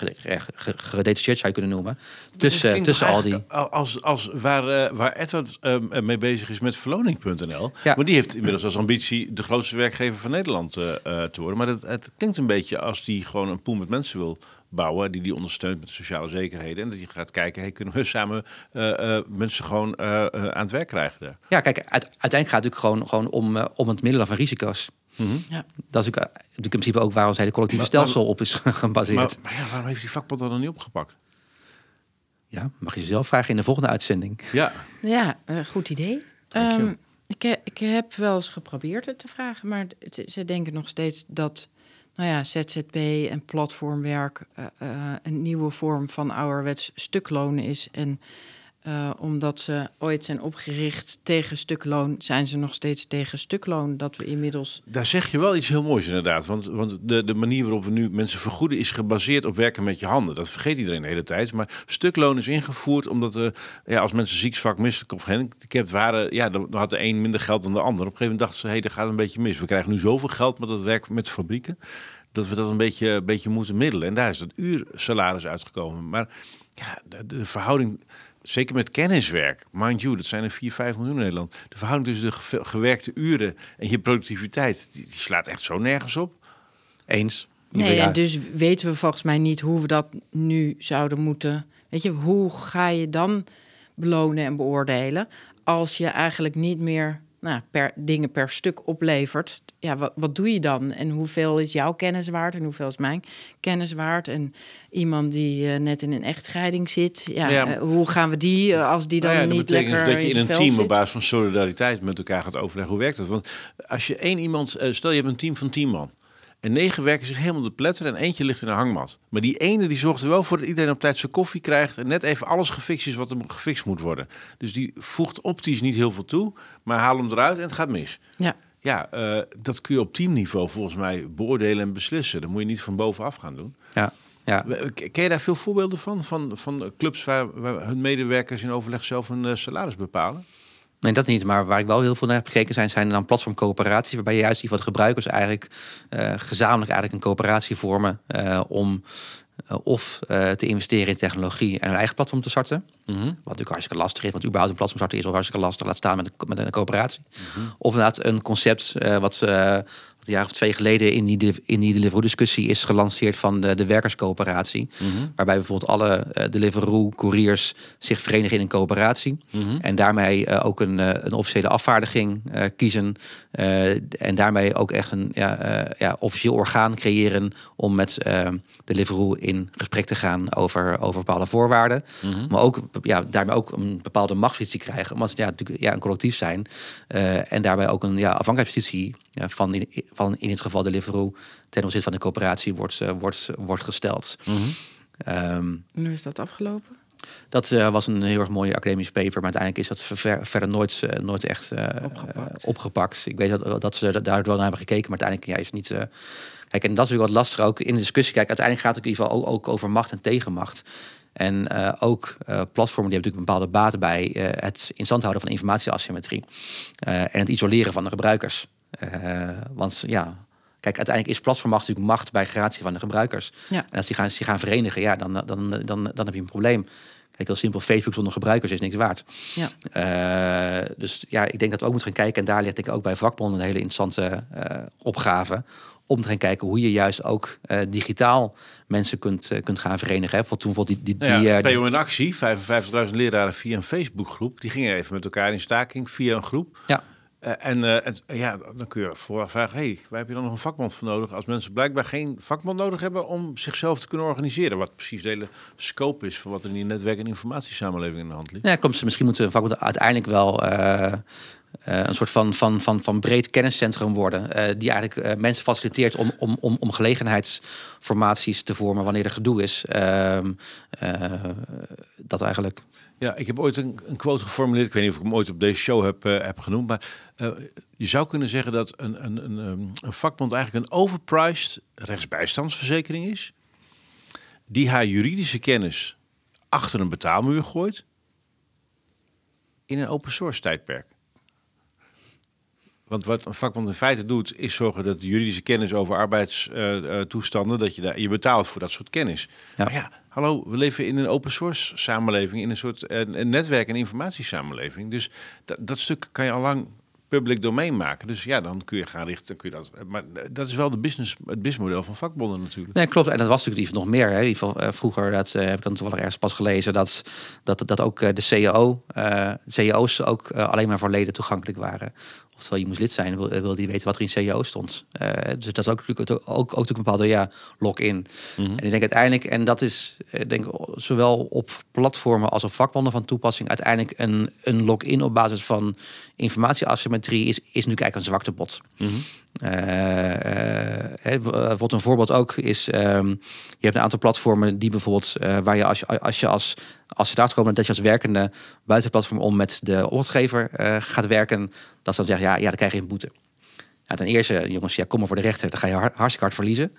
S3: gedetacheerd zou je kunnen noemen, tussen, tussen al die.
S1: Als, als waar, waar Edward mee bezig is met verloning.nl, ja. maar die heeft inmiddels als ambitie de grootste werkgever van Nederland te worden. Maar het, het klinkt een beetje als die gewoon een met mensen wil bouwen die die ondersteunt met sociale zekerheden en dat je gaat kijken, hey, kunnen we samen uh, uh, mensen gewoon uh, aan het werk krijgen daar?
S3: Ja, kijk, uit, uiteindelijk gaat het natuurlijk gewoon, gewoon om, om het middelen van risico's.
S1: Mm
S2: -hmm. ja.
S3: Dat is natuurlijk, natuurlijk in principe ook waar ons hele collectieve maar, stelsel op is gebaseerd.
S1: Maar, maar, ja, waarom heeft die vakbond dat dan niet opgepakt?
S3: Ja, mag je zelf vragen in de volgende uitzending.
S1: Ja,
S2: ja goed idee. Um, ik, ik heb wel eens geprobeerd het te vragen, maar het, ze denken nog steeds dat nou ja, ZZP en platformwerk uh, uh, een nieuwe vorm van ouderwets stukloon is. En uh, omdat ze ooit zijn opgericht tegen stukloon, zijn ze nog steeds tegen stukloon. Dat we inmiddels.
S1: Daar zeg je wel iets heel moois inderdaad. Want, want de, de manier waarop we nu mensen vergoeden is gebaseerd op werken met je handen. Dat vergeet iedereen de hele tijd. Maar stukloon is ingevoerd omdat uh, ja, als mensen ziek, zwak, misselijk of gehandicapt waren, ja, dan had de een minder geld dan de ander. Op een gegeven moment dachten ze, hé, hey, dat gaat een beetje mis. We krijgen nu zoveel geld met dat werk met fabrieken dat we dat een beetje, beetje moeten middelen. En daar is dat uursalaris uitgekomen. Maar ja, de, verhouding, zeker met kenniswerk, mind you, dat zijn er 4, 5 miljoen in Nederland. De verhouding tussen de ge gewerkte uren en je productiviteit, die, die, slaat echt zo nergens op.
S3: Eens.
S2: Nee, en dus weten we volgens mij niet hoe we dat nu zouden moeten. Weet je, hoe ga je dan belonen en beoordelen als je eigenlijk niet meer nou, per, dingen per stuk oplevert, ja, wat, wat doe je dan? En hoeveel is jouw kennis waard en hoeveel is mijn kennis waard? En iemand die uh, net in een echtscheiding zit, ja, ja uh, hoe gaan we die, uh, als die dan
S1: nou ja,
S2: niet
S1: dat betekent
S2: lekker
S1: dus dat je in een team op basis van solidariteit met elkaar gaat overleggen. Hoe werkt dat? Want als je één iemand, stel je hebt een team van tien man. En negen werken zich helemaal de pletter en eentje ligt in een hangmat. Maar die ene die zorgt er wel voor dat iedereen op tijd zijn koffie krijgt... en net even alles gefixt is wat er gefixt moet worden. Dus die voegt optisch niet heel veel toe, maar haal hem eruit en het gaat mis.
S2: Ja.
S1: Ja, uh, dat kun je op teamniveau volgens mij beoordelen en beslissen. Dat moet je niet van bovenaf gaan doen.
S3: Ja. Ja.
S1: Ken je daar veel voorbeelden van? Van, van clubs waar, waar hun medewerkers in overleg zelf hun uh, salaris bepalen?
S3: Nee, dat niet. Maar waar ik wel heel veel naar heb gekeken zijn, zijn dan platformcoöperaties. Waarbij juist die de gebruikers eigenlijk uh, gezamenlijk eigenlijk een coöperatie vormen uh, om uh, of te investeren in technologie en een eigen platform te starten.
S1: Mm -hmm.
S3: Wat natuurlijk hartstikke lastig is, want überhaupt een platform starten is al hartstikke lastig. Laat staan met een, met een coöperatie.
S1: Mhm.
S3: Mm -hmm. Of inderdaad een concept wat een jaar of twee geleden in die, in die Deliveroo-discussie is gelanceerd van de, de werkerscoöperatie.
S1: Mm -hmm.
S3: Waarbij bijvoorbeeld alle uh, Deliveroo-couriers zich verenigen in een coöperatie.
S1: Mm -hmm.
S3: En daarmee uh, ook een, uh, een officiële afvaardiging kiezen. en daarmee ook echt een ja, ja, officieel orgaan creëren om met Deliveroo in gesprek te gaan over, over bepaalde voorwaarden.
S1: Mm -hmm.
S3: Maar ook ja, daarmee ook een bepaalde machtspositie krijgen. Omdat ze ja, natuurlijk ja, een collectief zijn. en daarbij ook een ja, afhankelijkheidspositie van in, van in dit geval Deliveroo ten opzichte van de coöperatie wordt, uh, wordt, wordt gesteld.
S1: Mm -hmm.
S3: um,
S2: en hoe is dat afgelopen?
S3: Dat uh, was een heel erg mooie academische paper, maar uiteindelijk is dat ver, verder nooit, uh, nooit echt
S2: opgepakt.
S3: opgepakt. Ik weet dat, dat ze daar wel naar hebben gekeken, maar uiteindelijk ja, is het niet. Kijk, en dat is natuurlijk wat lastig ook in de discussie. Kijk, uiteindelijk gaat het in ieder geval ook, ook over macht en tegenmacht. En uh, ook uh, platformen die hebben natuurlijk een bepaalde baat bij uh, het in stand houden van informatieasymmetrie en het isoleren van de gebruikers. Want ja, kijk, uiteindelijk is platformmacht natuurlijk macht bij gratie van de gebruikers.
S2: Ja.
S3: En als die gaan, als die gaan verenigen, ja, dan, dan, dan, dan heb je een probleem. Kijk, heel simpel, Facebook zonder gebruikers is niks waard.
S2: Ja.
S3: Uh, dus ja, ik denk dat we ook moeten gaan kijken. En daar ligt ik ook bij vakbonden een hele interessante uh, opgave. Om te gaan kijken hoe je juist ook uh, digitaal mensen kunt, kunt gaan verenigen. Hè. Toen bijvoorbeeld die, die,
S1: nou ja,
S3: die,
S1: PO in actie, 55.000 leraren via een Facebookgroep. Die gingen even met elkaar in staking via een groep.
S3: Ja.
S1: Uh, en, uh, en ja, dan kun je vooraf vragen: hey, waar heb je dan nog een vakbond voor nodig? Als mensen blijkbaar geen vakbond nodig hebben om zichzelf te kunnen organiseren. Wat precies de hele scope is van wat er in die netwerk- en informatiesamenleving in de hand ligt.
S3: Ja, klopt. Misschien moeten een vakbond uiteindelijk wel. Een soort van, van, van, van breed kenniscentrum worden. die eigenlijk mensen faciliteert om, om, om, om gelegenheidsformaties te vormen wanneer er gedoe is. Ehm, dat eigenlijk.
S1: Ja, ik heb ooit een, een, quote geformuleerd. Ik weet niet of ik hem ooit op deze show heb, heb genoemd. Maar je zou kunnen zeggen dat een, een, een, een vakbond eigenlijk een overpriced rechtsbijstandsverzekering is. die haar juridische kennis achter een betaalmuur gooit in een open source tijdperk. Want wat een vakbond in feite doet, is zorgen dat de juridische kennis over arbeidstoestanden, dat je daar je betaalt voor dat soort kennis.
S3: Ja.
S1: Maar ja, hallo, we leven in een open source samenleving, in een soort een netwerk- en informatiesamenleving. Dus dat, dat stuk kan je al lang public domein maken. Dus ja, dan kun je gaan richten. Kun je dat, maar dat is wel de business, het businessmodel van vakbonden natuurlijk.
S3: Nee, klopt. En dat was natuurlijk nog meer. Hè. In ieder geval, eh, vroeger, dat eh, heb ik dan toevallig ergens pas gelezen, dat, dat, dat ook eh, de CAO, eh CAO's ook alleen maar voor leden toegankelijk waren. Oftewel, je moest lid zijn, wil, wilde je weten wat er in CAO stond. Eh, dus dat is ook natuurlijk ook, ook, ook een bepaalde ja, log-in. En ik denk uiteindelijk, en dat is eh, denk zowel op platformen als op vakbonden van toepassing, uiteindelijk een, een log-in op basis van informatieasymmetrie is, is natuurlijk eigenlijk een zwaktebod. Eh, eh, hè, wat een voorbeeld ook is, ehm, je hebt een aantal platformen die bijvoorbeeld, eh, waar je als als, je als, als je erachter komt dat je als werkende buiten het platform om met de opdrachtgever eh, gaat werken, dat ze dan zeggen, ja, ja, dan krijg je een boete. Ja, ten eerste, jongens, ja, kom maar voor de rechter, dan ga je har- hartstikke hard verliezen.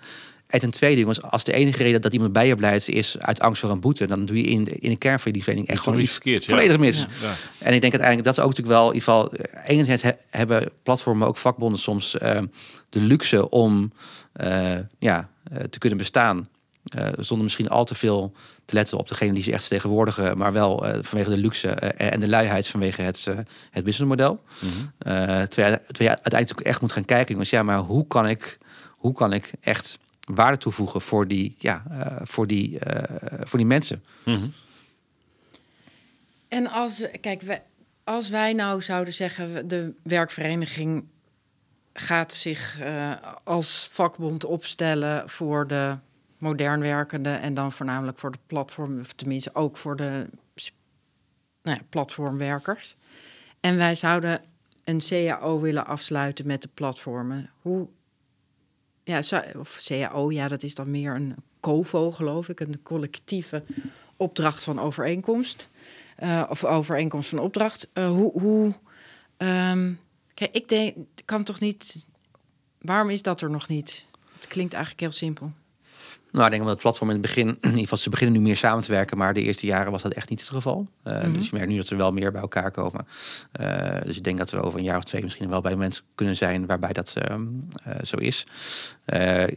S3: En ten tweede, jongens, als de enige reden dat iemand bij je blijft is uit angst voor een boete, dan doe je in de, in de kern van je dienstverlening echt
S1: gewoon iets verkeerd, ja.
S3: volledig mis.
S2: Ja.
S3: En ik denk uiteindelijk, dat is ook natuurlijk wel, in ieder geval, eh, enerzijds he- hebben platformen, ook vakbonden soms eh, de luxe om eh, ja, te kunnen bestaan. zonder misschien al te veel te letten op degene die ze echt vertegenwoordigen, maar wel vanwege de luxe en de luiheid vanwege het, het businessmodel. Eh, terwijl, je- terwijl je uiteindelijk echt moet gaan kijken, jongens, ja, maar hoe kan ik, hoe kan ik echt waarde toevoegen voor die, ja, eh, voor die, eh, voor die mensen?
S1: Mhm.
S2: En als, we- kijk, we, als wij nou zouden zeggen, de werkvereniging gaat zich eh, als vakbond opstellen voor de modern werkende en dan voornamelijk voor de platform, of tenminste ook voor de nou ja, platformwerkers. En wij zouden een CAO willen afsluiten met de platformen. Hoe, ja, of CAO, ja, dat is dan meer een COVO, geloof ik, een collectieve opdracht van overeenkomst. Eh, of overeenkomst van opdracht. Eh, hoe. hoe ehm, kijk, ik denk, kan toch niet. Waarom is dat er nog niet? Het klinkt eigenlijk heel simpel.
S3: Nou, ik denk dat het platform in het begin, in ieder geval, ze beginnen nu meer samen te werken, maar de eerste jaren was dat echt niet het geval. Eh,
S2: Mhm.
S3: Dus je merkt nu dat ze wel meer bij elkaar komen. Eh, dus ik denk dat we over een jaar of twee misschien wel bij mensen kunnen zijn waarbij dat ehm, eh, zo is.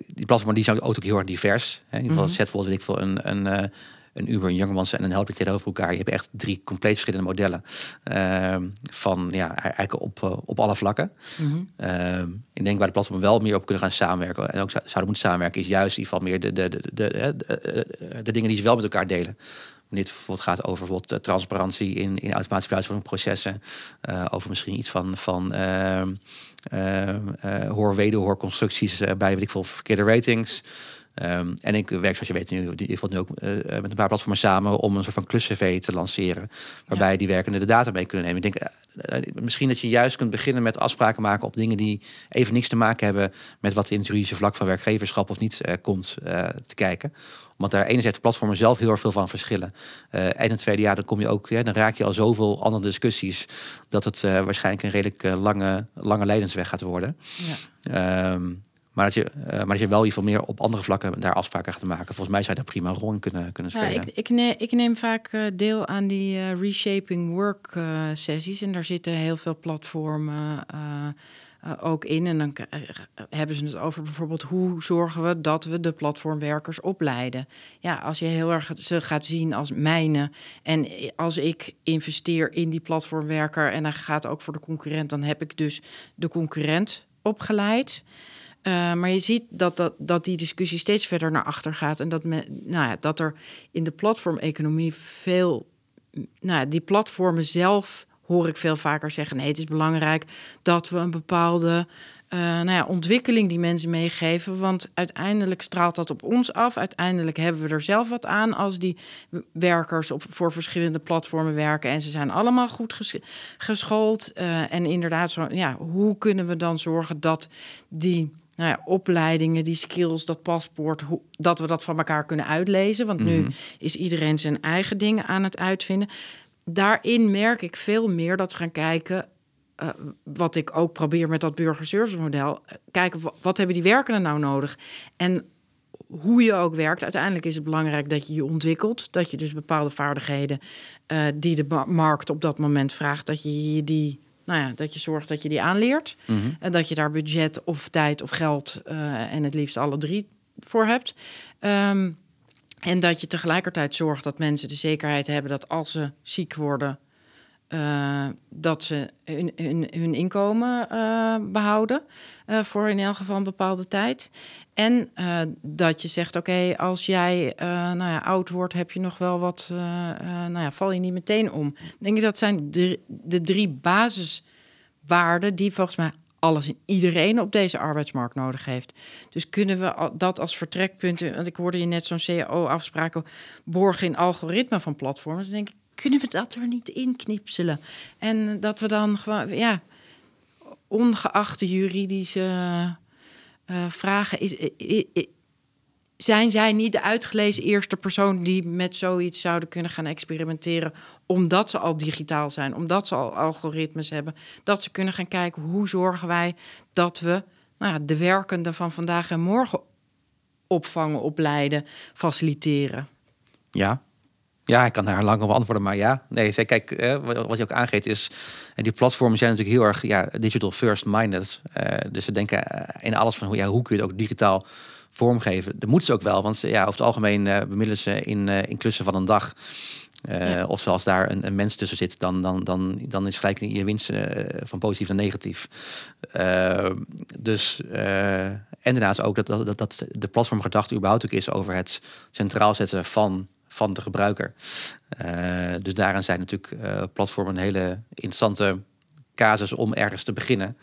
S3: Die platformen die zijn ook heel erg divers. Hè. In ieder geval,
S2: Mhm.
S3: Setwall, weet ik veel, een, een, een Uber, een Jongemans en een Helping tegenover elkaar. Je hebt echt drie compleet verschillende modellen ehm, van ja, eigenlijk op, eh, op alle vlakken. Ehm, ik denk waar de platformen wel meer op kunnen gaan samenwerken en ook zou- zouden moeten samenwerken, is juist in ieder geval meer de, de, de, de, de, de- de dingen die ze wel met elkaar delen. Het bijvoorbeeld gaat over bijvoorbeeld eh, transparantie in, in automatische besluitvormingsprocessen. eh over misschien iets van, van ehm ehm, eh, hoor wederhoorconstructies eh, bij weet ik veel verkeerde ratings. Ehm, en ik werk, zoals je weet, nu, in ieder geval nu ook eh, met een paar platformen samen om een soort van klus-CV te lanceren. Waarbij die werkenden de data mee kunnen nemen. Ik denk eh, eh, misschien dat je juist kunt beginnen met afspraken maken op dingen die even niks te maken hebben met wat in het juridische vlak van werkgeverschap of niet eh, komt eh, te kijken. Omdat daar enerzijds de platformen zelf heel erg veel van verschillen. Eh, en het tweede jaar dan kom je ook, ja, dan raak je al zoveel andere discussies dat het eh, waarschijnlijk een redelijk eh, lange, lange leidensweg gaat worden.
S2: Ja.
S3: Ehm, maar, dat je, eh, maar dat je wel in ieder geval meer op andere vlakken daar afspraken gaat maken. Volgens mij zou je daar prima een rol in kunnen, kunnen
S2: Ja,
S3: spelen.
S2: ik, ik, neem, ik neem vaak eh, deel aan die eh, reshaping work sessies. En daar zitten heel veel platformen ook in. En dan hebben ze het over bijvoorbeeld hoe zorgen we dat we de platformwerkers opleiden. Ja, als je heel erg ze gaat zien als mijne. En als ik investeer in die platformwerker en hij gaat ook voor de concurrent, dan heb ik dus de concurrent opgeleid. Uh, maar je ziet dat, dat, dat die discussie steeds verder naar achter gaat. En dat, nou ja, dat er in de platformeconomie veel. Nou ja, die platformen zelf hoor ik veel vaker zeggen: nee, het is belangrijk dat we een bepaalde. Uh, nou ja, ontwikkeling die mensen meegeven. Want uiteindelijk straalt dat op ons af. Uiteindelijk hebben we er zelf wat aan als die werkers op, voor verschillende platformen werken. En ze zijn allemaal goed ges geschoold. Uh, en inderdaad, zo, ja, hoe kunnen we dan zorgen dat die nou ja, opleidingen, die skills, dat paspoort, hoe, dat we dat van elkaar kunnen uitlezen. Want mm -hmm. nu is iedereen zijn eigen dingen aan het uitvinden. Daarin merk ik veel meer dat we gaan kijken. Uh, wat ik ook probeer met dat burgerservice model. Kijken wat hebben die werkenden nou nodig? En hoe je ook werkt, uiteindelijk is het belangrijk dat je je ontwikkelt. Dat je dus bepaalde vaardigheden uh, die de markt op dat moment vraagt, dat je die. Nou ja, dat je zorgt dat je die aanleert. Mhm. En dat je daar budget of tijd of geld uh, en het liefst alle drie voor hebt. Um, en dat je tegelijkertijd zorgt dat mensen de zekerheid hebben dat als ze ziek worden, uh, dat ze hun, hun, hun inkomen uh, behouden uh, voor in elk geval een bepaalde tijd. En dat je zegt, oké, als jij nou ja, oud wordt, heb je nog wel wat, nou ja, val je niet meteen om. Denk ik dat zijn de, de drie basiswaarden die volgens mij alles en iedereen op deze arbeidsmarkt nodig heeft. Dus kunnen we dat als vertrekpunt, want ik hoorde je net zo'n CAO-afspraken borgen in algoritme van platforms. Dan denk ik, kunnen we dat er niet in knipselen? En dat we dan gewoon, ja, ongeacht de juridische uh, vragen, zijn zij niet de uitgelezen eerste persoon die met zoiets zouden kunnen gaan experimenteren, omdat ze al digitaal zijn, omdat ze al algoritmes hebben, dat ze kunnen gaan kijken hoe zorgen wij dat we nou ja, de werkenden van vandaag en morgen opvangen, opleiden, faciliteren.
S3: Ja, ja, ik kan daar lang op antwoorden, maar ja. Nee, zeg, kijk, eh, wat je ook aangeeft is... En die platformen zijn natuurlijk heel erg ja, digital first minded. Uh, dus ze denken in alles van hoe, ja, hoe kun je het ook digitaal vormgeven. Dat moeten ze ook wel, want ja, over het algemeen uh, bemiddelen ze in, uh, in klussen van een dag. Of zoals daar een, een, mens tussen zit, dan, dan, dan, dan is gelijk je winst van positief naar negatief. dus, en daarnaast ook dat, dat, dat de platformgedachte überhaupt ook is over het centraal zetten van, de gebruiker. dus daarin zijn natuurlijk platformen een hele interessante casus om ergens te beginnen.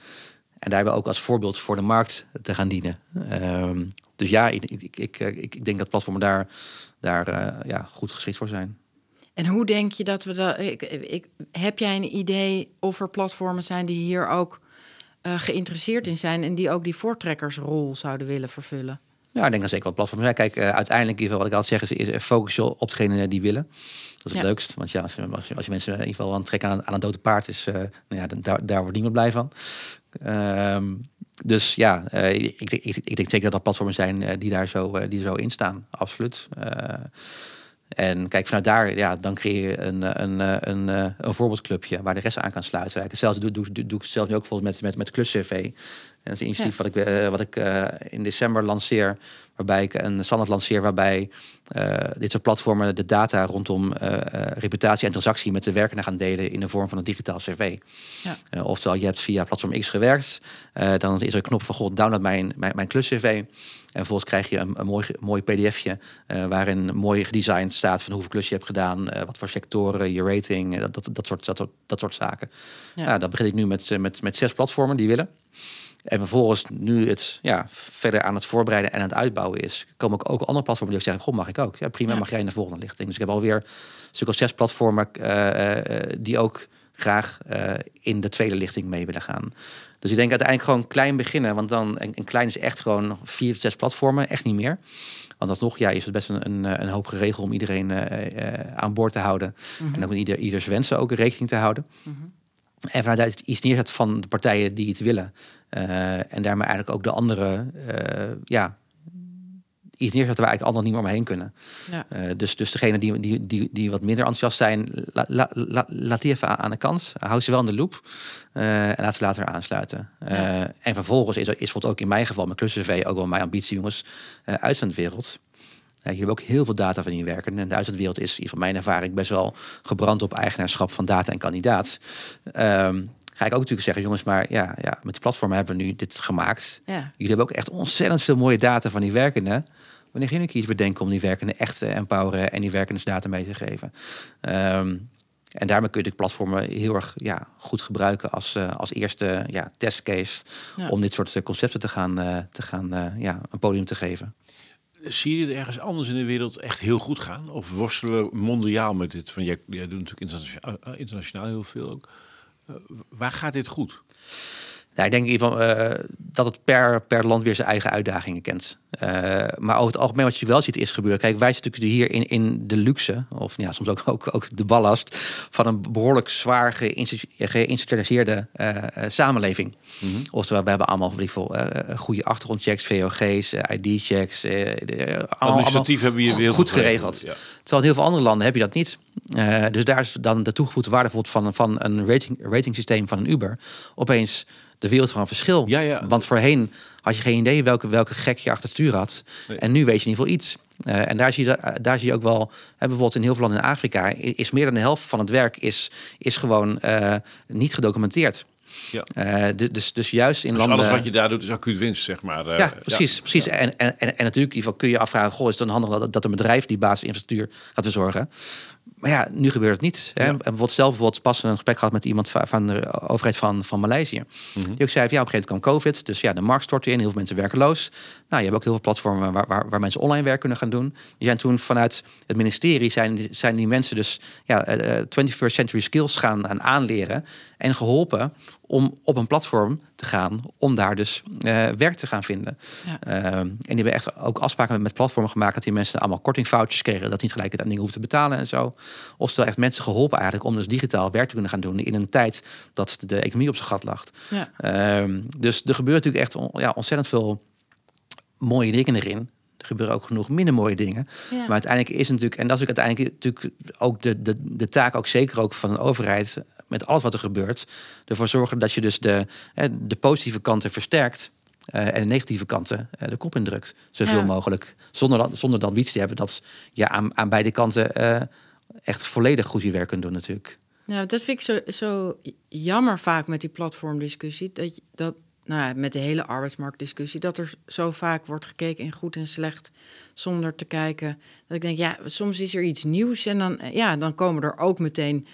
S3: En daar hebben we ook als voorbeeld voor de markt te gaan dienen. Ehm, dus ja, ik, ik, ik, denk dat platformen daar, daar uh, ja, goed geschikt voor zijn.
S2: En hoe denk je dat we dat. Heb jij een idee of er platformen zijn die hier ook geïnteresseerd in zijn en die ook die voortrekkersrol zouden willen vervullen?
S3: Ja, ik denk dat zeker wel platformen zijn. Kijk, uh, uiteindelijk, wat ik altijd zeg, is, is focus je op degene die willen. Dat is het leukst. Want ja, als je, als je, mensen in ieder geval aan het trekken aan, aan een dode paard is, uh, nou ja, daar, daar wordt niemand blij van. Um, dus ja, uh, ik, ik, ik, denk zeker dat er platformen zijn die daar zo, die zo in staan. Absoluut. en kijk, vanuit daar, ja, dan creëer je een, een, een, een voorbeeldclubje waar de rest aan kan sluiten. Hetzelfde doe, doe, doe, doe ik zelf nu ook bijvoorbeeld met, met, met Klus CV dat is een initiatief wat ik, uh, wat ik uh, in december lanceer. Waarbij ik een standaard lanceer waarbij uh, dit soort platformen de data rondom reputatie en transactie met de werkenden gaan delen in de vorm van een digitaal cv. Ja. oftewel, je hebt via platform X gewerkt. dan is er een knop van god, download mijn, mijn, mijn klus cv. En vervolgens krijg je een, een mooi, mooi pdfje waarin mooi gedesigned staat van hoeveel klus je hebt gedaan, wat voor sectoren, je rating, dat, dat, dat, soort, dat, dat soort zaken. Ja. Nou, dat begin ik nu met, met, met zes platformen die willen. En vervolgens, nu het ja, verder aan het voorbereiden en aan het uitbouwen is, komen ook, ook andere platformen die ook zeggen: Goh, mag ik ook? Ja, prima, mag jij in de volgende lichting. Dus ik heb alweer een stuk of zes platformen uh, die ook graag uh, in de tweede lichting mee willen gaan. Dus ik denk uiteindelijk gewoon klein beginnen. Want dan, een, klein is echt gewoon vier tot zes platformen, echt niet meer. Want alsnog, ja, is het best een, een, een hoop geregeld om iedereen uh, aan boord te houden. Mm En ook met ieder, ieders wensen ook rekening te houden. Mm -hmm. En vanuit iets neerzet van de partijen die het willen. Uh, en daarmee eigenlijk ook de andere, uh, ja, iets neerzetten waar eigenlijk anderen niet meer omheen kunnen. Ja. Uh, dus, dus degene die, die, die, die wat minder enthousiast zijn, la, la, la, laat die even aan de kant. Hou ze wel in de loop en laat ze later aansluiten. Ja. en vervolgens is, is bijvoorbeeld ook in mijn geval, met KlusCV, ook wel mijn ambitie, jongens, uitzendwereld. Jullie hebben ook heel veel data van die werken. En de uitzendwereld is, van mijn ervaring, best wel gebrand op eigenaarschap van data en kandidaat. Um, ga ik ook natuurlijk zeggen, jongens, maar ja, ja met de platform hebben we nu dit gemaakt. Ja. Jullie hebben ook echt ontzettend veel mooie data van die werkenden. Wanneer ging ik iets bedenken om die werkenden echt te empoweren en die werkenden data mee te geven? Um, en daarmee kun je de platformen heel erg ja, goed gebruiken als, uh, als eerste ja, testcase ja. om dit soort eh, concepten te gaan, uh, te gaan uh, ja, een podium te geven.
S1: Zie je het ergens anders in de wereld echt heel goed gaan? Of worstelen we mondiaal met dit? Van, jij, jij doet natuurlijk internationaal, internationaal heel veel ook. Uh, waar gaat dit goed?
S3: Ja, ik denk in ieder geval eh, dat het per, per land weer zijn eigen uitdagingen kent. Uh, maar over het algemeen wat je wel ziet is gebeuren. Kijk, wij zitten natuurlijk hier in, in de luxe, of ja, soms ook, ook, ook de ballast van een behoorlijk zwaar geïnstitutionaliseerde uh, samenleving. Mm -hmm. Oftewel, we hebben allemaal geval goede achtergrondchecks, VOG's, ID-checks.
S1: Administratief hebben we hier heel
S3: goed geregeld. Ja. Terwijl in heel veel andere landen heb je dat niet. dus daar is dan de toegevoegde waarde van, van een rating, rating systeem van een Uber opeens de wereld van verschil.
S1: Ja, ja.
S3: Want voorheen had je geen idee welke, welke gek je achter het stuur had. En nu weet je in ieder geval iets. Uh, en daar zie, je, daar zie je ook wel, hè, bijvoorbeeld in heel veel landen in Afrika, is meer dan de helft van het werk is, is gewoon uh, niet gedocumenteerd. Ja. Uh, dus, dus juist in
S1: dus
S3: landen.
S1: Alles wat je daar doet is acuut winst, zeg maar. Uh,
S3: ja, precies. Ja. precies. En, en, en, en natuurlijk in kun je afvragen: goh, is het dan handig dat, dat een bedrijf die basisinfrastructuur gaat verzorgen? Maar ja, nu gebeurt het niet. Hè? Ja. En bijvoorbeeld zelf bijvoorbeeld pas een gesprek gehad met iemand van de overheid van, van Maleisië. Mm -hmm. Die ook zei: van, ja, op een gegeven moment kwam COVID, dus ja, de markt stortte in, heel veel mensen werkeloos. Nou, je hebt ook heel veel platformen waar, waar, waar mensen online werk kunnen gaan doen. Die zijn toen vanuit het ministerie zijn, zijn die mensen dus ja, uh, 21st century skills gaan aan aanleren en geholpen om op een platform te gaan om daar dus uh, werk te gaan vinden. Ja. Uh, en die hebben echt ook afspraken met, met platformen gemaakt dat die mensen allemaal kortingfoutjes kregen, dat niet gelijk het aan dingen hoeven te betalen en zo. Oftewel echt mensen geholpen eigenlijk om dus digitaal werk te kunnen gaan doen in een tijd dat de economie op zijn gat lag. Ja. Uh, dus er gebeurt natuurlijk echt on, ja, ontzettend veel mooie dingen erin. Er gebeuren ook genoeg minder mooie dingen. Ja. Maar uiteindelijk is het natuurlijk, en dat is ook uiteindelijk natuurlijk ook de, de, de taak, ook zeker ook van een overheid, met alles wat er gebeurt, ervoor zorgen dat je dus de, de positieve kanten versterkt. Uh, en de negatieve kanten uh, de kop indrukt. Zoveel ja. mogelijk. Zonder, zonder de ambitie te hebben dat je aan, aan beide kanten uh, echt volledig goed je werk kunt doen natuurlijk.
S2: Nou, dat vind ik zo, zo jammer vaak met die platformdiscussie. Dat, dat nou ja, met de hele arbeidsmarktdiscussie, dat er zo vaak wordt gekeken in goed en slecht, zonder te kijken. Dat ik denk, ja, soms is er iets nieuws en dan, ja, dan komen er ook meteen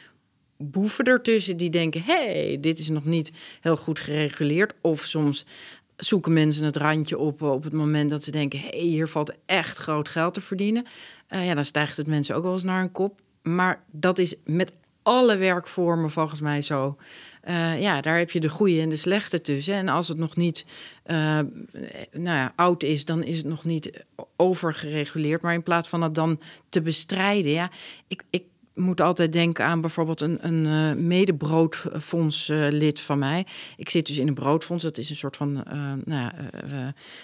S2: boeven ertussen die denken: hey, dit is nog niet heel goed gereguleerd. Of soms zoeken mensen het randje op op het moment dat ze denken: hey, hier valt echt groot geld te verdienen. Uh, ja, dan stijgt het mensen ook wel eens naar een kop. Maar dat is met alle werkvormen volgens mij zo. Uh, ja, daar heb je de goede en de slechte tussen. En als het nog niet uh, nou ja, oud is, dan is het nog niet overgereguleerd. Maar in plaats van dat dan te bestrijden, ja, ik, ik moet altijd denken aan bijvoorbeeld een, een uh, medebroodfondslid uh, van mij. Ik zit dus in een broodfonds. Dat is een soort van uh, nou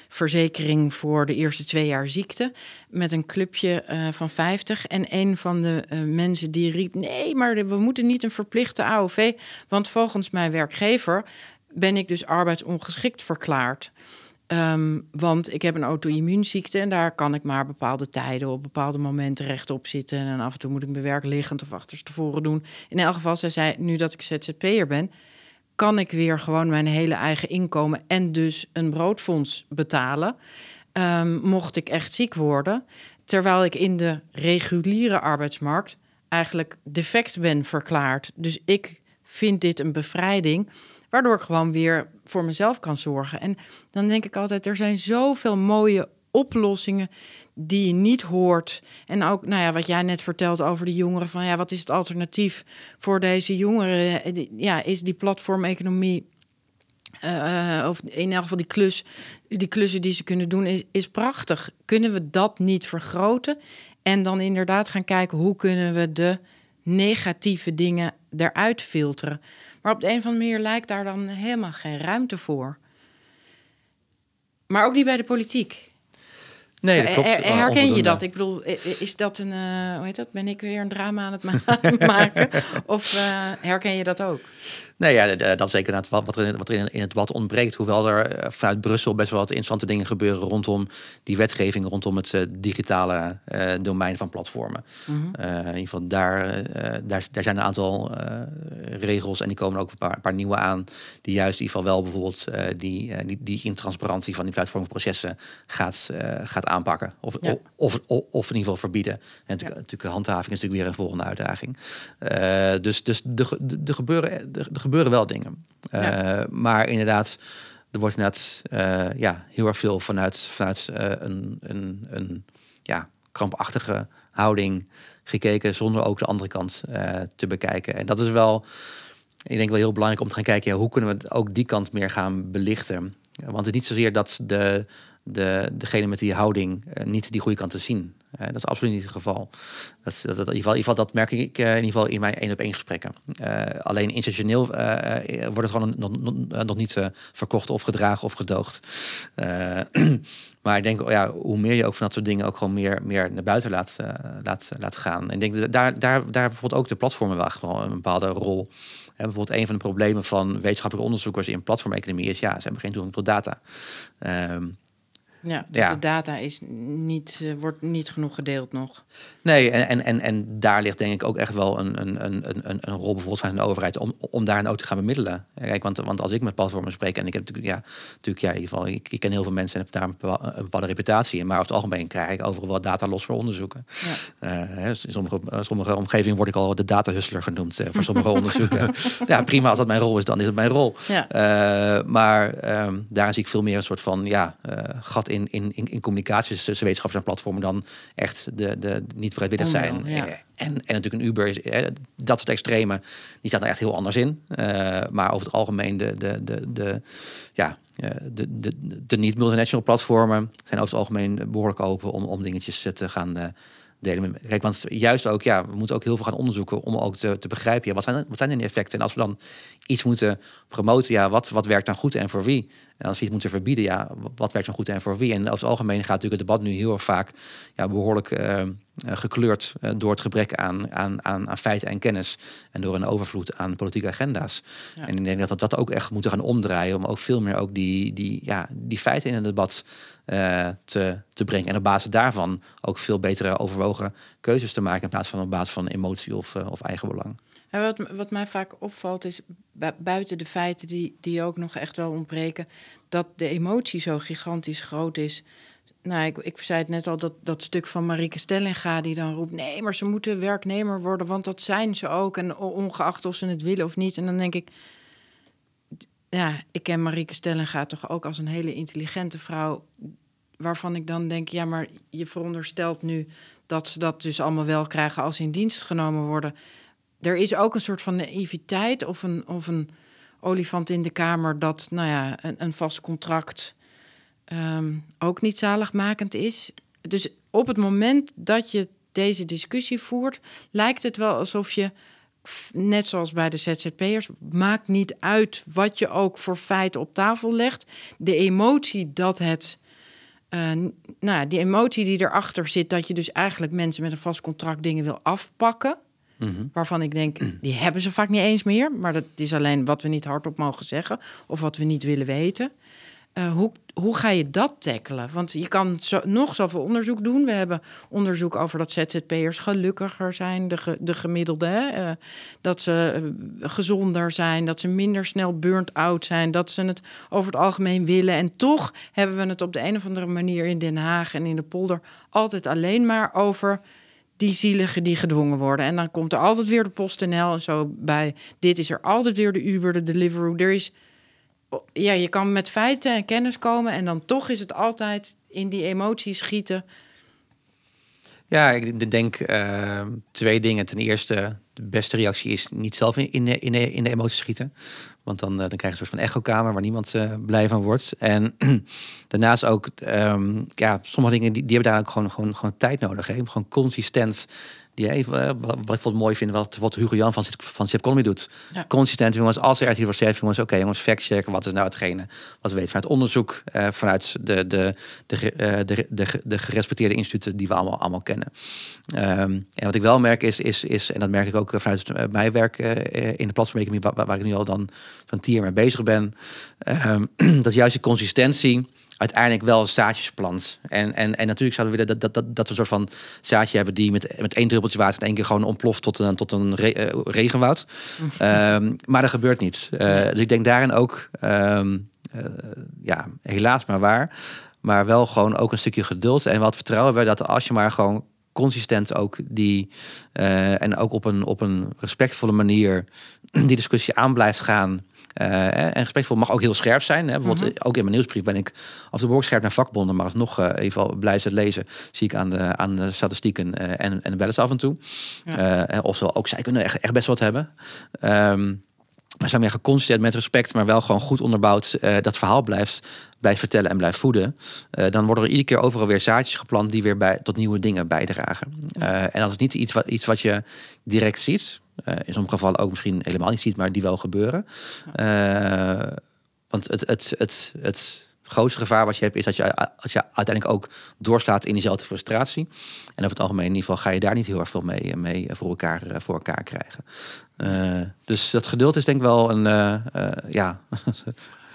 S2: verzekering voor de eerste twee jaar ziekte. Met een clubje van 50. En een van de mensen die riep: Nee, maar we moeten niet een verplichte AOV. Want volgens mijn werkgever ben ik dus arbeidsongeschikt verklaard. Um, want ik heb een auto-immuunziekte en daar kan ik maar bepaalde tijden op bepaalde momenten rechtop zitten. En af en toe moet ik mijn werk liggend of achterstevoren doen. In elk geval, zij nu dat ik ZZP'er ben, kan ik weer gewoon mijn hele eigen inkomen en dus een broodfonds betalen. Um, mocht ik echt ziek worden. Terwijl ik in de reguliere arbeidsmarkt eigenlijk defect ben verklaard. Dus ik vind dit een bevrijding Waardoor ik gewoon weer voor mezelf kan zorgen. En dan denk ik altijd, er zijn zoveel mooie oplossingen die je niet hoort. En ook, nou ja, wat jij net vertelt over de jongeren, van ja, wat is het alternatief voor deze jongeren? Ja, is die platformeconomie, uh, of in elk geval die klus, die klussen die ze kunnen doen, is, is prachtig. Kunnen we dat niet vergroten? En dan inderdaad gaan kijken hoe kunnen we de negatieve dingen eruit filteren. Maar op de een of andere manier lijkt daar dan helemaal geen ruimte voor. Maar ook niet bij de politiek.
S3: Nee, dat klopt.
S2: herken je dat? Ik bedoel, is dat een, uh, hoe heet dat? Ben ik weer een drama aan het ma maken? Of uh, herken je dat ook?
S3: Nee, ja, dat is zeker wat, wat er, wat er in het debat ontbreekt. Hoewel er eh, vanuit Brussel best wel wat interessante dingen gebeuren rondom die wetgeving, rondom het uh, digitale uh, domein van platformen. Mm -hmm. in ieder geval, daar, daar, daar zijn een aantal regels en die komen ook een paar, een paar, nieuwe aan. Die juist in ieder geval wel bijvoorbeeld die, die, die intransparantie van die platformprocessen gaat, gaat aanpakken. Of, ja. of, of, of, in ieder geval verbieden. En natuurlijk, ja. natuurlijk handhaving is natuurlijk weer een volgende uitdaging. dus dus de, de, de gebeuren. De, de gebeuren wel dingen. Ja. Uh, maar inderdaad, er wordt net uh, ja, heel erg veel vanuit, vanuit uh, een, een, een ja, krampachtige houding gekeken, zonder ook de andere kant te bekijken. En dat is wel ik denk wel heel belangrijk om te gaan kijken, ja, hoe kunnen we ook die kant meer gaan belichten. Want het is niet zozeer dat de, de, degene met die houding niet die goede kant te zien. Dat is absoluut niet het geval. Dat, in, ieder geval, dat merk ik uh, in ieder geval in mijn één op één gesprekken. alleen institutioneel wordt het gewoon nog, nog, niet verkocht of gedragen of gedoogd. maar ik denk, ja, hoe meer je ook van dat soort dingen ook gewoon meer, meer naar buiten laat, laat, laat gaan. En ik denk, daar, daar, daar bijvoorbeeld ook de platformen wel gewoon een bepaalde rol bijvoorbeeld een van de problemen van wetenschappelijke onderzoekers in platformeconomie is ja, ze hebben geen toegang tot data. Um,
S2: ja, dus ja. de data is niet, uh, wordt niet genoeg gedeeld nog.
S3: Nee, en, en, en, en daar ligt denk ik ook echt wel een, een, een, een, een rol bijvoorbeeld van de overheid om, om daar ook te gaan bemiddelen. Kijk, want, want als ik met platformen spreek, en ik heb natuurlijk, ja, natuurlijk, ja, in ieder geval, ik, ik ken heel veel mensen en heb daar een bepaalde, een bepaalde reputatie in, maar over het algemeen krijg ik overal wat data los voor onderzoeken. Ja. Uh, in sommige, sommige omgevingen word ik al de datahustler genoemd uh, voor sommige onderzoeken. ja, prima, als dat mijn rol is, dan is het mijn rol. Ja. Maar um, daar zie ik veel meer een soort van ja, gat in, in, in, in communicaties tussen wetenschappers en platformen dan echt de, de niet bereidwillig zijn. Ja. En, en natuurlijk een Uber is dat soort extreme, die staat er echt heel anders in. Uh, maar over het algemeen de, de, de, de, ja, de, de, de niet-multinational platformen zijn over het algemeen behoorlijk open om, om dingetjes te gaan delen. Kijk, want juist ook, ja, we moeten ook heel veel gaan onderzoeken om ook te, te begrijpen, ja, wat zijn, wat zijn de effecten? En als we dan iets moeten promoten, ja, wat, wat werkt dan goed en voor wie? En als we iets moeten verbieden, ja, wat werkt dan goed en voor wie? En over het algemeen gaat natuurlijk het debat nu heel erg vaak ja, behoorlijk uh, gekleurd uh, door het gebrek aan, aan, aan, aan, feiten en kennis en door een overvloed aan politieke agenda's. Ja. En ik denk dat we dat ook echt moeten gaan omdraaien om ook veel meer ook die, die, ja, die feiten in het debat uh, te, te brengen. En op basis daarvan ook veel betere overwogen keuzes te maken in plaats van op basis van emotie of, of eigen belang.
S2: En wat, wat mij vaak opvalt is, buiten de feiten die, die ook nog echt wel ontbreken, dat de emotie zo gigantisch groot is. Nou, ik, ik zei het net al, dat, dat stuk van Marieke Stellinga die dan roept... nee, maar ze moeten werknemer worden, want dat zijn ze ook. En ongeacht of ze het willen of niet. En dan denk ik, ja, ik ken Marieke Stellinga toch ook als een hele intelligente vrouw... waarvan ik dan denk, ja, maar je veronderstelt nu... dat ze dat dus allemaal wel krijgen als ze in dienst genomen worden er is ook een soort van naïviteit of een, of een olifant in de kamer dat nou ja, een, een vast contract ehm, ook niet zaligmakend is. Dus op het moment dat je deze discussie voert, lijkt het wel alsof je, net zoals bij de ZZP'ers, maakt niet uit wat je ook voor feiten op tafel legt. De emotie dat het. Uh, nou, die emotie die erachter zit, dat je dus eigenlijk mensen met een vast contract dingen wil afpakken. Mhm. Waarvan ik denk, die hebben ze vaak niet eens meer. Maar dat is alleen wat we niet hardop mogen zeggen. Of wat we niet willen weten. Uh, hoe, hoe ga je dat tackelen? Want je kan zo, nog zoveel onderzoek doen. We hebben onderzoek over dat ZZP'ers gelukkiger zijn, de, de gemiddelde. Hè? Uh, dat ze uh, gezonder zijn, dat ze minder snel burnt out zijn, dat ze het over het algemeen willen. En toch hebben we het op de een of andere manier in Den Haag en in de polder altijd alleen maar over die zieligen die gedwongen worden. En dan komt er altijd weer de PostNL en zo bij. Dit is er altijd weer de Uber, de Deliveroo. Er is, ja, je kan met feiten en kennis komen en dan toch is het altijd in die emoties schieten.
S3: Ja, ik denk uh, twee dingen. Ten eerste, de beste reactie is niet zelf in, in, in, in de emoties schieten. Want dan, uh, dan krijg je een soort van echokamer waar niemand uh, blij van wordt. En daarnaast ook, um, ja, sommige dingen die, die hebben daar ook gewoon, gewoon, gewoon tijd nodig. Hè? Gewoon consistent die even, eh, wat ik mooi vind, wat, wat Hugo Jan van, van Zip Economy doet. Ja. Consistent, jongens, als er echt iets zegt, jongens, oké, okay, jongens, fact checken, wat is nou hetgene wat we weten vanuit onderzoek, uh, vanuit de, de, de, uh, de, de, de, gerespecteerde instituten die we allemaal, allemaal kennen. Um, en wat ik wel merk is, is, is, en dat merk ik ook vanuit mijn werk in de platformeconomie, waar, waar ik nu al dan van tien jaar mee bezig ben, um, dat juist die consistentie uiteindelijk wel zaadjes plant. En, en, en natuurlijk zouden we willen dat, dat, dat, dat we een soort van zaadje hebben die met, met één druppeltje water in één keer gewoon ontploft tot een, tot een re, uh, regenwoud. um, maar dat gebeurt niet. Uh, dus ik denk daarin ook, um, uh, ja, helaas maar waar. Maar wel gewoon ook een stukje geduld en wat vertrouwen bij dat als je maar gewoon consistent ook die en ook op een, op een respectvolle manier die discussie aan blijft gaan. Uh, en respectvol mag ook heel scherp zijn. Hè. Bijvoorbeeld, mhm. ook in mijn nieuwsbrief ben ik af en toe scherp naar vakbonden, maar nog uh, even blijven lezen, zie ik aan de, aan de statistieken uh, en, en bellen af en toe. Ja. of zo, ook zij kunnen echt, echt best wat hebben. Um, maar zo meer geconstateerd met respect, maar wel gewoon goed onderbouwd eh, dat verhaal blijft, blijft vertellen en blijft voeden. eh, dan worden er iedere keer overal weer zaadjes geplant die weer bij, tot nieuwe dingen bijdragen. Eh, en dat is niet iets wat, iets wat je direct ziet. Eh, in sommige gevallen ook misschien helemaal niet ziet, maar die wel gebeuren. Eh, want het, het, het, het grootste gevaar wat je hebt is dat je, als je uiteindelijk ook doorslaat in diezelfde frustratie. En over het algemeen in ieder geval ga je daar niet heel erg veel mee, mee voor, elkaar, eh, voor elkaar krijgen. Eh, dus dat geduld is denk ik wel een, eh, eh, ja,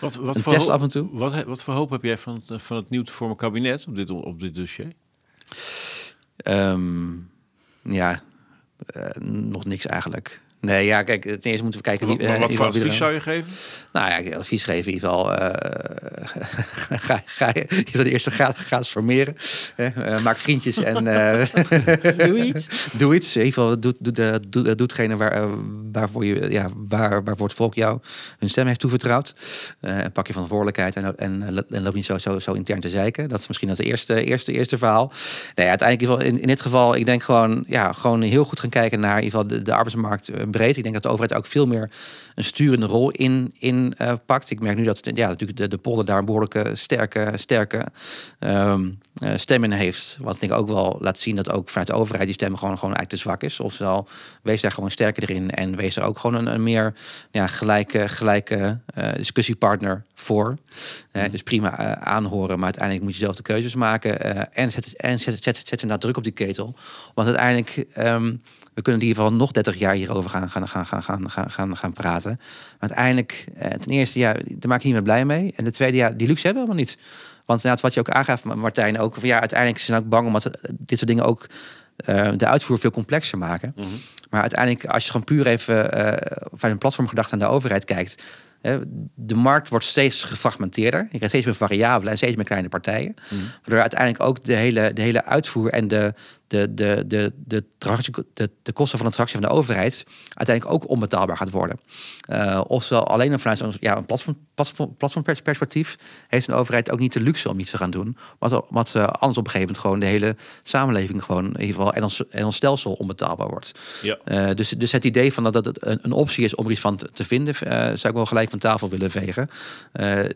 S1: Wat, wat,
S3: een
S1: voor
S3: test
S1: hoop-
S3: af en toe.
S1: wat, wat voor hoop heb jij van, het- van het nieuw te vormen kabinet op dit, op dit dossier?
S3: Ehm, ja, eh, nog niks eigenlijk. Nee, ja, kijk, ten eerste moeten we kijken wie.
S1: Wat,
S3: eh,
S1: wat voor advies zou je geven?
S3: Nou ja, advies geven in ieder geval. eh, ga, ga je je zou de eerste graad gratis formeren. eh, maak vriendjes en
S2: Doe iets.
S3: doe iets. In ieder geval, doe, doe, doe, waar, waarvoor, je, ja, waar, waarvoor het volk jou hun stem heeft toevertrouwd. En pak je verantwoordelijkheid en, en, en loop niet zo, zo, zo intern te zeiken. Dat is misschien het eerste, eerste, eerste verhaal. Nee, uiteindelijk in, in, dit geval, ik denk gewoon, ja, gewoon heel goed gaan kijken naar in ieder geval de, de arbeidsmarkt breed. Ik denk dat de overheid ook veel meer een sturende rol in, in eh, pakt. Ik merk nu dat ja, natuurlijk de, de polder daar een behoorlijke sterke, sterke ehm, eh, stem in heeft. Wat denk ik ook wel laat zien dat ook vanuit de overheid die stem gewoon, gewoon eigenlijk te zwak is. Oftewel, wees daar gewoon sterker in en wees er ook gewoon een, een meer ja, gelijke, gelijke eh, discussiepartner voor. Eh, dus prima aanhoren, maar uiteindelijk moet je zelf de keuzes maken. en zet, en zet, zet, zet inderdaad druk op die ketel. Want uiteindelijk, ehm, we kunnen in ieder geval nog 30 jaar hierover gaan, gaan, gaan, gaan, gaan, gaan, gaan, gaan praten. Maar uiteindelijk, eh, ten eerste, ja, daar maak niet meer blij mee. En ten tweede, ja, die luxe hebben we helemaal niet. Want inderdaad, wat je ook aangaf, Martijn, ook, van, ja, uiteindelijk zijn ze ook bang omdat eh, dit soort dingen ook eh, de uitvoer veel complexer maken. Maar uiteindelijk, als je gewoon puur even eh van een platformgedachte aan de overheid kijkt. de markt wordt steeds gefragmenteerder. Je krijgt steeds meer variabelen en steeds meer kleine partijen. Waardoor uiteindelijk ook de hele, de hele uitvoer en de, de, de, de, de, de, de kosten van de transactie van de overheid uiteindelijk ook onbetaalbaar gaat worden. Eh oftewel, alleen al vanuit zo'n ja, een platform, platform, platformperspectief heeft een overheid ook niet de luxe om iets te gaan doen. Want, want eh, anders op een gegeven moment gewoon de hele samenleving gewoon in ieder geval en ons, en ons stelsel onbetaalbaar wordt.
S1: Ja.
S3: Eh, dus, dus het idee van dat, dat het een, een optie is om er iets van te, te vinden, zou ik wel gelijk van tafel willen vegen.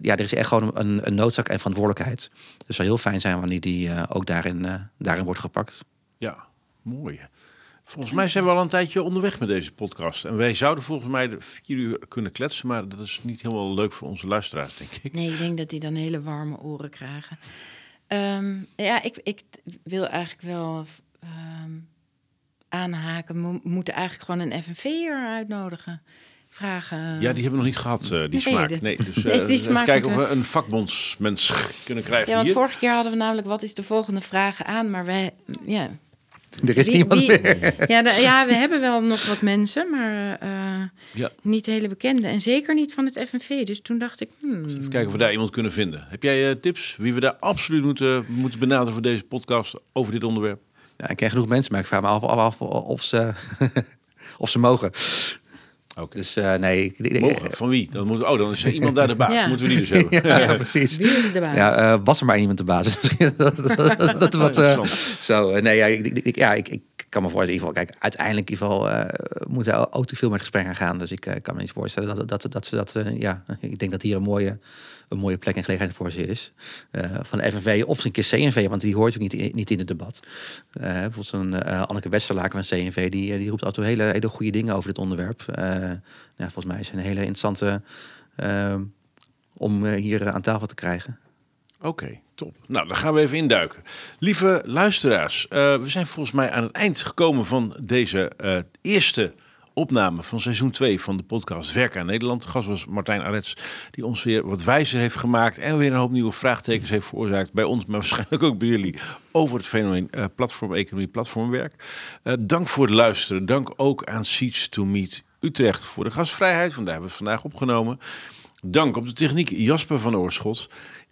S3: Ja, er is echt gewoon een, een noodzaak en verantwoordelijkheid. Dus het zou heel fijn zijn wanneer die ook daarin, daarin wordt gepakt.
S1: Ja, mooi. Volgens mij zijn we al een tijdje onderweg met deze podcast. En wij zouden volgens mij de vier uur kunnen kletsen, maar dat is niet helemaal leuk voor onze luisteraars, denk ik.
S2: Nee, ik denk dat die dan hele warme oren krijgen. Ehm, ja, ik, ik wil eigenlijk wel ehm, aanhaken. We moeten eigenlijk gewoon een FNV'er uitnodigen. Vragen.
S1: Ja, die hebben we nog niet gehad, eh, die
S2: Nee,
S1: smaak.
S2: de-
S1: Nee, dus
S2: nee, die
S1: even kijken of we een vakbondsmens kunnen krijgen
S2: Ja, want
S1: hier.
S2: vorige keer hadden we namelijk wat is de volgende vraag aan, maar wij, ja.
S3: Er is
S2: Wie-
S3: niemand
S2: wie-
S3: meer.
S2: Ja, de- ja, we hebben wel nog wat mensen, maar eh,
S1: Ja.
S2: niet hele bekende. En zeker niet van het FNV. Dus toen dacht ik, hmm,
S1: Even kijken of we daar iemand kunnen vinden. Heb jij eh, tips wie we daar absoluut moeten, moeten benaderen voor deze podcast over dit onderwerp?
S3: Ja, ik ken genoeg mensen, maar ik vraag me af, af, af of, ze, of ze mogen.
S1: Oké.
S3: Dus eh, nee. Ik,
S1: Mogen? Van wie? Dan moet, oh, dan is er iemand daar de baas.
S2: Ja.
S1: Moeten we die dus hebben.
S3: Ja, ja, precies.
S2: wie is de baas?
S3: Ja, eh, was er maar iemand de. Misschien dat, dat, dat, dat wat, eh,
S1: Interessant.
S3: zo, eh, nee, ja, ik, ik, ik- ja, ik, ik kan me voorstellen, in ieder geval, kijk, uiteindelijk in ieder geval eh, moeten ook te veel met gesprek gaan. Dus ik eh, kan me niet voorstellen dat, dat, dat ze dat, ja, ik denk dat hier een mooie, een mooie plek en gelegenheid voor ze is. Eh, van FNV of een keer CNV, want die hoort ook niet, niet in het debat. Bijvoorbeeld zo'n Anneke Westerlaken van CNV, die, die roept altijd hele, hele goede dingen over dit onderwerp. Ja, volgens mij is het een hele interessante om hier aan tafel te krijgen.
S1: Oké, top. Nou, dan gaan we even induiken. Lieve luisteraars, eh, we zijn volgens mij aan het eind gekomen van deze eh, eerste opname van seizoen 2 van de podcast Werk aan Nederland. De gast was Martijn Arets, die ons weer wat wijzer heeft gemaakt en weer een hoop nieuwe vraagtekens heeft veroorzaakt bij ons, maar waarschijnlijk ook bij jullie, over het fenomeen eh, platformeconomie, platformwerk. Dank voor het luisteren. Dank ook aan Seeds to Meet Utrecht voor de gastvrijheid. Vandaar hebben we het vandaag opgenomen. Dank op de techniek Jasper van Oorschot.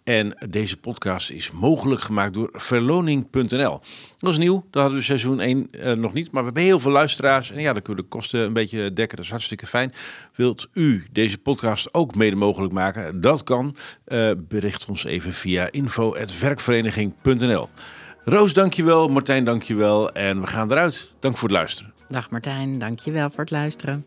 S1: En deze podcast is mogelijk gemaakt door verloning.nl. Dat is nieuw, dat hadden we seizoen 1 eh, nog niet. Maar we hebben heel veel luisteraars. En ja, dan kunnen we de kosten een beetje dekken. Dat is hartstikke fijn. Wilt u deze podcast ook mede mogelijk maken? Dat kan. Eh, bericht ons even via info.werkvereniging.nl. Roos, dankjewel. Martijn, dankjewel. En we gaan eruit. Dank voor het luisteren.
S2: Dag Martijn, dankjewel voor het luisteren.